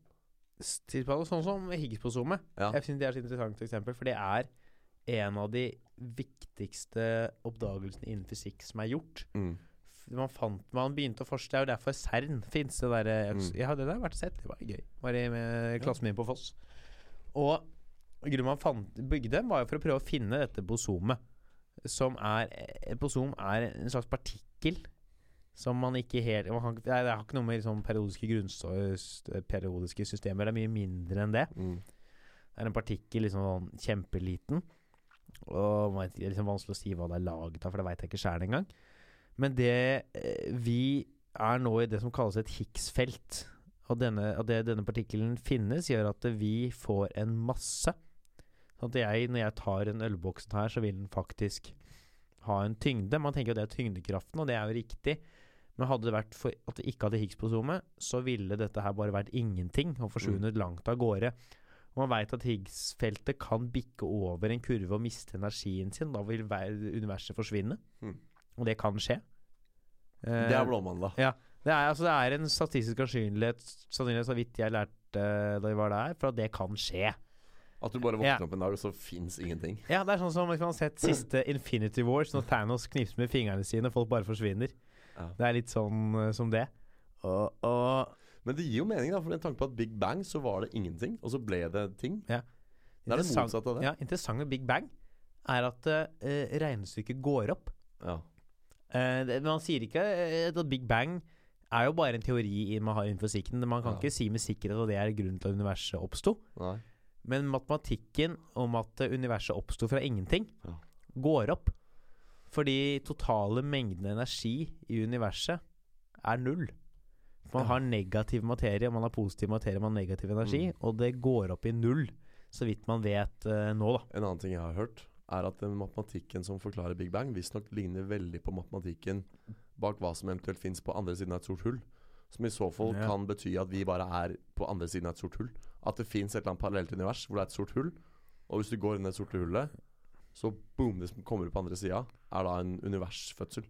Tidsplaner, Sånn som Higgs-bosomet. Ja. Jeg synes det er et interessant eksempel, for det er en av de viktigste oppdagelsene innen fysikk som er gjort. Mm. Man, fant, man begynte å forske Det er jo derfor CERN fins. Det derre Mm. Ja, det der har vært sett. Det var gøy. Var i klassen min på Foss. Og grunnen man fant, bygde, var jo for å prøve å finne dette bosomet. Som er Et bosom er en slags partikkel som man ikke helt man kan, det, det har ikke noe med liksom periodiske periodiske systemer Det er mye mindre enn det. Mm. Det er en partikkel liksom sånn kjempeliten. Og det er liksom vanskelig å si hva det er laget av, for det veit jeg ikke sjæl engang. Men det eh, Vi er nå i det som kalles et Higgs-felt. Og denne, og det, denne partikkelen finnes, gjør at vi får en masse. Sånn at jeg, når jeg tar en ølboksen her, så vil den faktisk ha en tyngde. Man tenker jo det er tyngdekraften, og det er jo riktig. Men hadde det vært for at det ikke hadde Higgs-bosomet, så ville dette her bare vært ingenting og forsvunnet langt av gårde. Og man veit at Higgs-feltet kan bikke over en kurve og miste energien sin. Da vil universet forsvinne. Mm. Og det kan skje. Eh, Det er blåmandag. det er, altså, det er en statistisk sannsynlighet, sannsynlighet så vidt jeg lærte da vi var der, for at det kan skje. At du bare Ja. våkner opp en dag, og så fins ingenting. Ja, det er sånn som man har sett siste Infinity Wars, når Thanos knipser med fingrene sine, og folk bare forsvinner. Ja. Det er litt sånn uh, som det. Og, og Men det gir jo mening, da, for med tanke på at Big Bang så var det ingenting, og så ble det ting. Det er det motsatte av det. Ja, interessant med Big Bang er at uh, regnestykket går opp. Ja. Uh, det, man sier ikke at Big Bang er jo bare en teori i- man har innen fysikken. Man kan Ja. ikke si med sikkerhet at det er grunnen til at universet oppsto. Men matematikken om at eh, universet oppsto fra ingenting, Ja. går opp. Fordi totale mengden energi i universet er null. Man har negativ materie, man har positiv materie, man har negativ energi. Mm. Og det går opp i null, så vidt man vet uh, nå, da. En annen ting jeg har hørt, er at den matematikken som forklarer Big Bang, visstnok ligner veldig på matematikken bak hva som eventuelt fins på andre siden av et sort hull. Som i så fall Ja. kan bety at vi bare er på andre siden av et sort hull. At det fins et eller annet parallelt univers hvor det er et sort hull. Og hvis du går inn i det sorte hullet, så boom, det som kommer ut på andre sida, er da en universfødsel.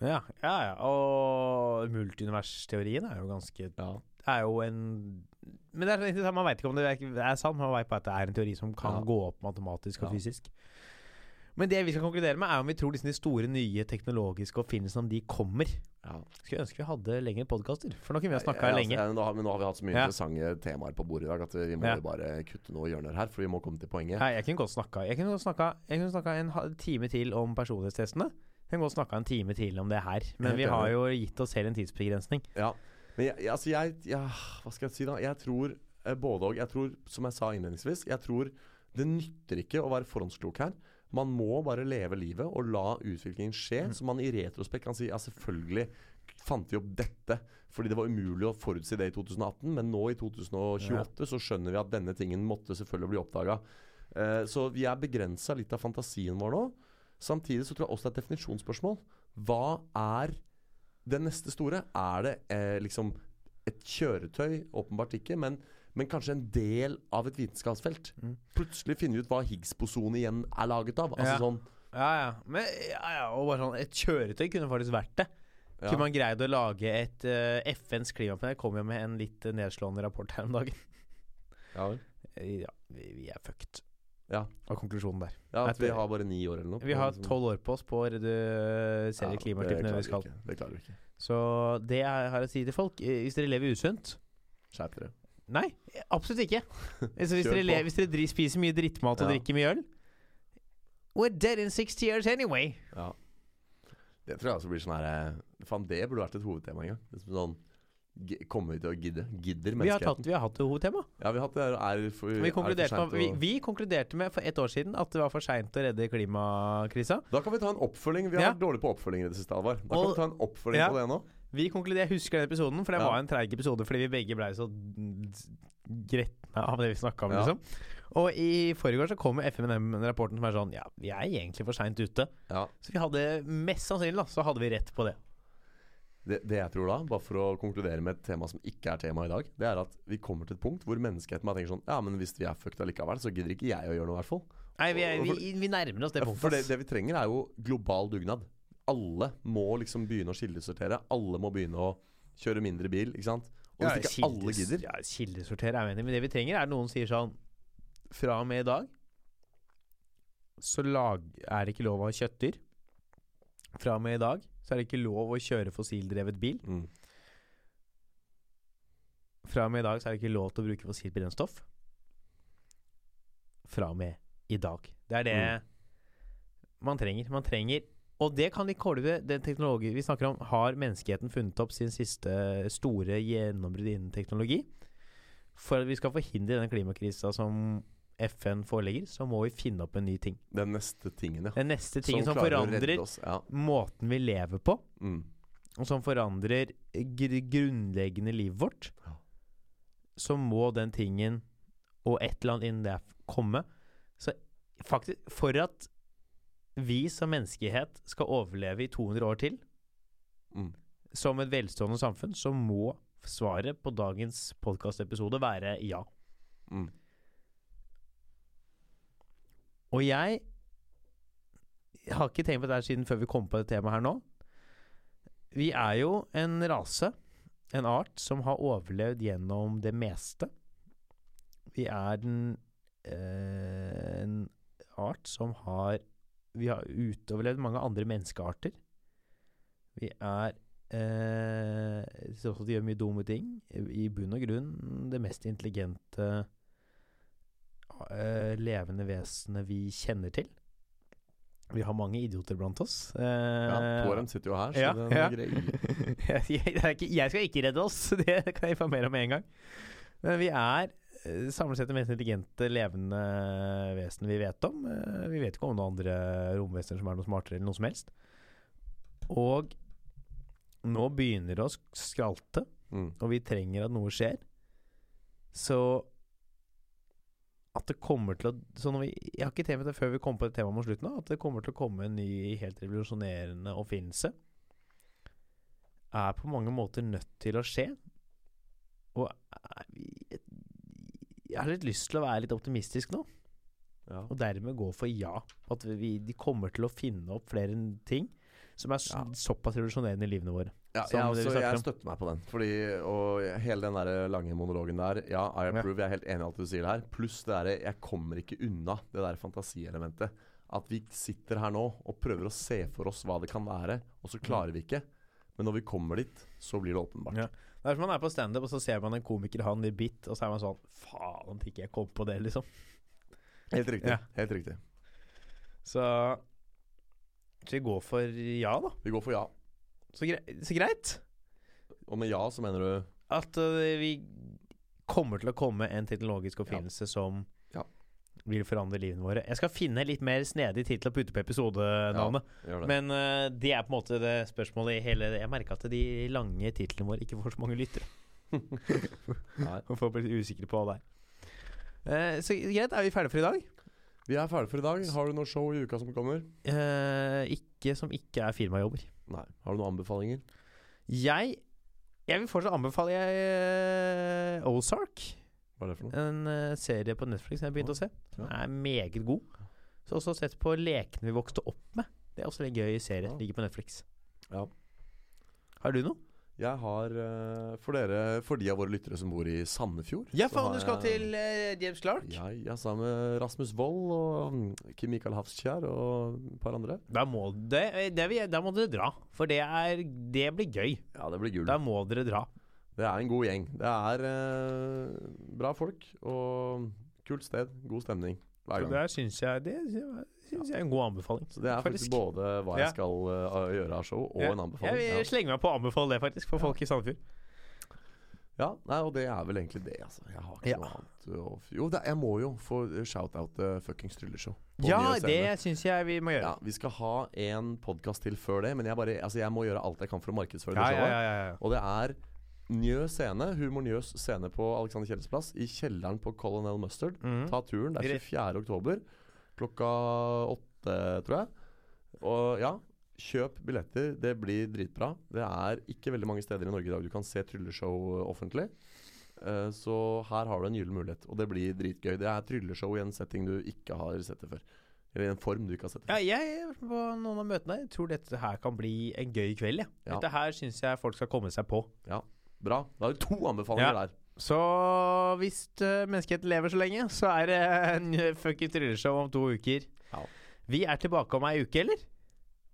Ja, ja, ja. Og multiuniversteorien er jo ganske Ja. er jo en Men det er man veit ikke om det er, er sant, man veit bare at det er en teori som kan Ja. gå opp matematisk og fysisk. Men det vi skal konkludere med, er om vi tror liksom de store, nye teknologiske oppfinnelsene om de kommer. Ja. Skulle ønske vi hadde lengre podkaster, for nå kunne vi ha snakka Ja, altså, lenge. ja, nå har, men nå har vi hatt så mye Ja. interessante temaer på bordet i dag at vi må Ja. jo bare kutte noe hjørner her, for vi må komme til poenget. Nei, jeg kunne godt snakka Jeg kunne godt snakka Jeg kunne snakka en time til om personlighetstestene. Jeg kunne godt snakka en time til om det her. Men vi har jo gitt oss selv en tidsbegrensning. Ja. Men jeg, jeg, altså jeg jeg Hva skal jeg si, da? Jeg tror eh, både og. Jeg tror, som jeg sa innledningsvis, jeg tror det nytter ikke å være forhåndsklok her. Man må bare leve livet og la utviklingen skje, så man i retrospekt kan si ja, selvfølgelig fant vi opp dette fordi det var umulig å forutsi det i 2018, men nå i 2028 så skjønner vi at denne tingen måtte selvfølgelig bli oppdaga. Uh, så vi er begrensa litt av fantasien vår nå. Samtidig så tror jeg også det er et definisjonsspørsmål. Hva er det neste store? Er det eh, liksom et kjøretøy? Åpenbart ikke, men, men kanskje en del av et vitenskapsfelt. Mm. Plutselig finner ut hva Higgs-boson igjen er laget av. Altså Ja. sånn Ja, ja. Men ja, ja, og bare sånn Et kjøretøy kunne faktisk vært det. ja. Kunne man greid å lage et uh, FNs klimapanel kom jo med en litt eh, nedslående rapport her om dagen. ja, vel. Eh, Ja, vi, vi er fucked. Ja. Av konklusjonen der. ja, at vi har bare ni år eller noe. Vi har Liksom. tolv år på oss på å redusere Ja, klimautslippene vi skal. Det klarer vi ikke. Så det jeg har å si til folk eh, Hvis dere lever usunt Skjerp dere. Nei, absolutt ikke. Altså, hvis, dere hvis dere spiser mye drittmat og Ja. drikker mye øl We're dead in 60 years anyway. Ja. Det tror jeg også blir sånn her eh, Faen, det burde vært et hovedtema en gang. Det sånn Kommer vi til å gidde? Gidder Vi har, tatt, menneskeheten? vi har hatt det hovedtema. Ja, vi har hatt det er for, Vi er konkluderte, med, vi, vi konkluderte med for ett år siden at det var for seint å redde klimakrisa. Da kan vi ta en oppfølging. Vi har Ja. vært dårlige på oppfølging i det siste, Alvar. Da kan Og- vi ta en oppfølging Ja. på det nå. Vi konkluderte, Jeg husker den episoden, for det Ja. var en treig episode fordi vi begge blei så gretne av det vi snakka om, Ja. liksom. Og i forrige så kom FMNM-rapporten som er sånn Ja, vi er egentlig for seint ute. Ja. Så vi hadde mest sannsynlig da, så hadde vi rett på det. Det, det jeg tror da, bare for å konkludere med et tema som ikke er tema i dag, det er at vi kommer til et punkt hvor menneskeheten bare tenker sånn Ja, men hvis vi er fucked allikevel, så gidder ikke jeg å gjøre noe, i hvert fall. Nei, vi, er, vi, vi nærmer oss det punktet. For det, det vi trenger, er jo global dugnad. Alle må liksom begynne å kildesortere. Alle må begynne å kjøre mindre bil, ikke sant. Og Ja, hvis ikke alle gidder Ja, kildesortere er jeg enig men det vi trenger, er noen sier sånn Fra og med i dag så lag, er det ikke lov å ha kjøttdyr. Fra og med i dag så er det ikke lov å kjøre fossildrevet bil. mm. Fra og med i dag så er det ikke lov til å bruke fossilt brennstoff. Fra og med i dag. Det er det Mm. man trenger. Man trenger Og det kan de kolve, den teknologi vi snakker om. Har menneskeheten funnet opp sin siste store gjennombrudd innen teknologi? For at vi skal forhindre denne klimakrisa som FN forelegger, så må vi finne opp en ny ting. Den neste tingen, ja. Den neste tingen som, som forandrer oss. Ja. måten vi lever på, Mm. og som forandrer gr grunnleggende livet vårt, Ja. så må den tingen og et eller annet innen det komme. Så faktisk, for at vi som menneskehet skal overleve i 200 år til, Mm. som et velstående samfunn, så må svaret på dagens podkastepisode være ja. Mm. Og jeg har ikke tenkt på det her siden før vi kom på det temaet her nå. Vi er jo en rase, en art, som har overlevd gjennom det meste. Vi er den eh, en art som har Vi har utoverlevd mange andre menneskearter. Vi er eh, Til tross de gjør mye dumme ting, i bunn og grunn det mest intelligente eh, levende vesenet vi kjenner til. Vi har mange idioter blant oss. Eh, ja. To av dem sitter jo her, så ja, ja. er grei. jeg, jeg, det ikke, jeg skal ikke redde oss, det kan jeg informere om med en gang. Men vi er samlet sett det mest intelligente levende vesen vi vet om. Eh, Vi vet ikke om noen andre romvesener som er noe smartere eller noe som helst. Og nå begynner det å skralte, Mm. og vi trenger at noe skjer. Så at det kommer til å så når vi, Jeg har ikke tenkt det før vi kom på det temaet mot slutten. At det kommer til å komme en ny, helt revolusjonerende oppfinnelse. Er på mange måter nødt til å skje. Og vi, jeg har litt lyst til å være litt optimistisk nå. Ja. og dermed gå for ja. At vi, de kommer til å finne opp flere ting som er Ja. såpass revolusjonerende i livene våre. Ja, ja snakker jeg støtter meg på den. Fordi, og hele den der lange monologen der Ja, I approve. Jeg er helt enig i alt du sier her. Pluss det derre Jeg kommer ikke unna det der fantasielementet. At vi sitter her nå og prøver å se for oss hva det kan være, og så klarer vi ikke. Men når vi kommer dit, så blir det åpenbart. Det er som man er på standup, og så ser man en komiker ha en litt bit, og så er man sånn Faen, at ikke jeg kom på det, liksom. Helt riktig. Ja. Helt riktig. Så Så vi går for ja, da. Vi går for ja. Så, grei, så greit. Og med ja så mener du At uh, vi kommer til å komme en teknologisk oppfinnelse som Ja. Vil forandre livene våre. Jeg skal finne litt mer snedig tittel å putte på episodenavnet. Ja, det. Men uh, det er på en måte det spørsmålet i hele Jeg merka at de lange titlene våre ikke får så mange lyttere. Og folk blir usikre på hva det er. Eh, så greit, er vi ferdige for i dag? Vi er ferdige for i dag. Har du noe show i uka som kommer? Uh, ikke som ikke er firmajobber. Nei. Har du noen anbefalinger? Jeg Jeg vil fortsatt anbefale jeg, eh, Ozark. Hva er det for noe? En eh, serie på Netflix jeg begynte begynt å se. Den er meget god. Så også sett på Lekene vi vokste opp med. Det er også en gøy serie. Ligger på Netflix. Ja. Har du noe? Jeg har eh, for dere For de av våre lyttere som bor i Sandefjord Ja, så faen, har du skal jeg- til eh, James Clark? Ja, jeg sammen med Rasmus Wold og mm, Kim Mikael Hafskjær og et par andre. Da må, det, det vil, jeg- da må dere dra. For det, er, det blir gøy. Ja, det blir gull. Da må dere dra. Det er en god gjeng. Det er eh, bra folk og kult sted. God stemning hver gang. det syns jeg Det synes jeg er en god anbefaling. Så det er faktisk både hva jeg Ja. skal eh, gjøre av show, og Ja. en anbefaling. Jeg Ja. vil slenge meg på å anbefale det, faktisk, for Ja. folk i Sandefjord. ja, nei, og det er vel egentlig det, altså. Jeg har ikke Ja. noe annet å Jo, det, jeg må jo få shout-out uh, fuckings trylleshow. på Ja, nye scene. det syns jeg vi må gjøre. Ja, Vi skal ha en podkast til før det, men jeg, bare, altså, jeg må gjøre alt jeg kan for å markedsføre Ja, det ja, showet. ja, ja, ja. Og det er Njø scene, Humor Njøs scene på Alexander Kiellands plass, i kjelleren på Colonel Mustard. Mm. Ta turen. Det er 24. oktober klokka åtte, tror jeg. Og ja, kjøp billetter. Det blir dritbra. Det er ikke veldig mange steder i Norge i dag du kan se trylleshow offentlig. Eh, så her har du en gyllen mulighet, og det blir dritgøy. Det er trylleshow i en setting du ikke har sett det før. Eller i en form du ikke har sett det Ja, før. jeg er på noen av møtene Jeg tror dette her kan bli en gøy kveld. Ja. Ja. Dette her syns jeg folk skal komme seg på. Bra. Da har du to anbefalinger Ja. der. Så hvis uh, menneskeheten lever så lenge, så er det en fucking trylleshow om to uker. Ja. Vi er tilbake om ei uke, eller?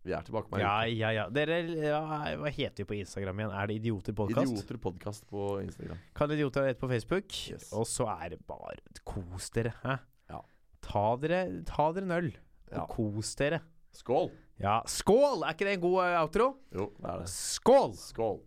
Vi er tilbake med Ja, ja, ja. Dere, ja, Hva heter vi på Instagram igjen? Er det Idioter podkast? Idioter podkast på Instagram. Kan Idioter ha på Facebook. Yes. Og så er det bare Kos dere. Hæ? Ja. Ta dere, ta dere en øl, og Ja. kos dere. Skål! Ja, skål! Er ikke det en god eh, outro? Jo, det er det. Skål! Skål!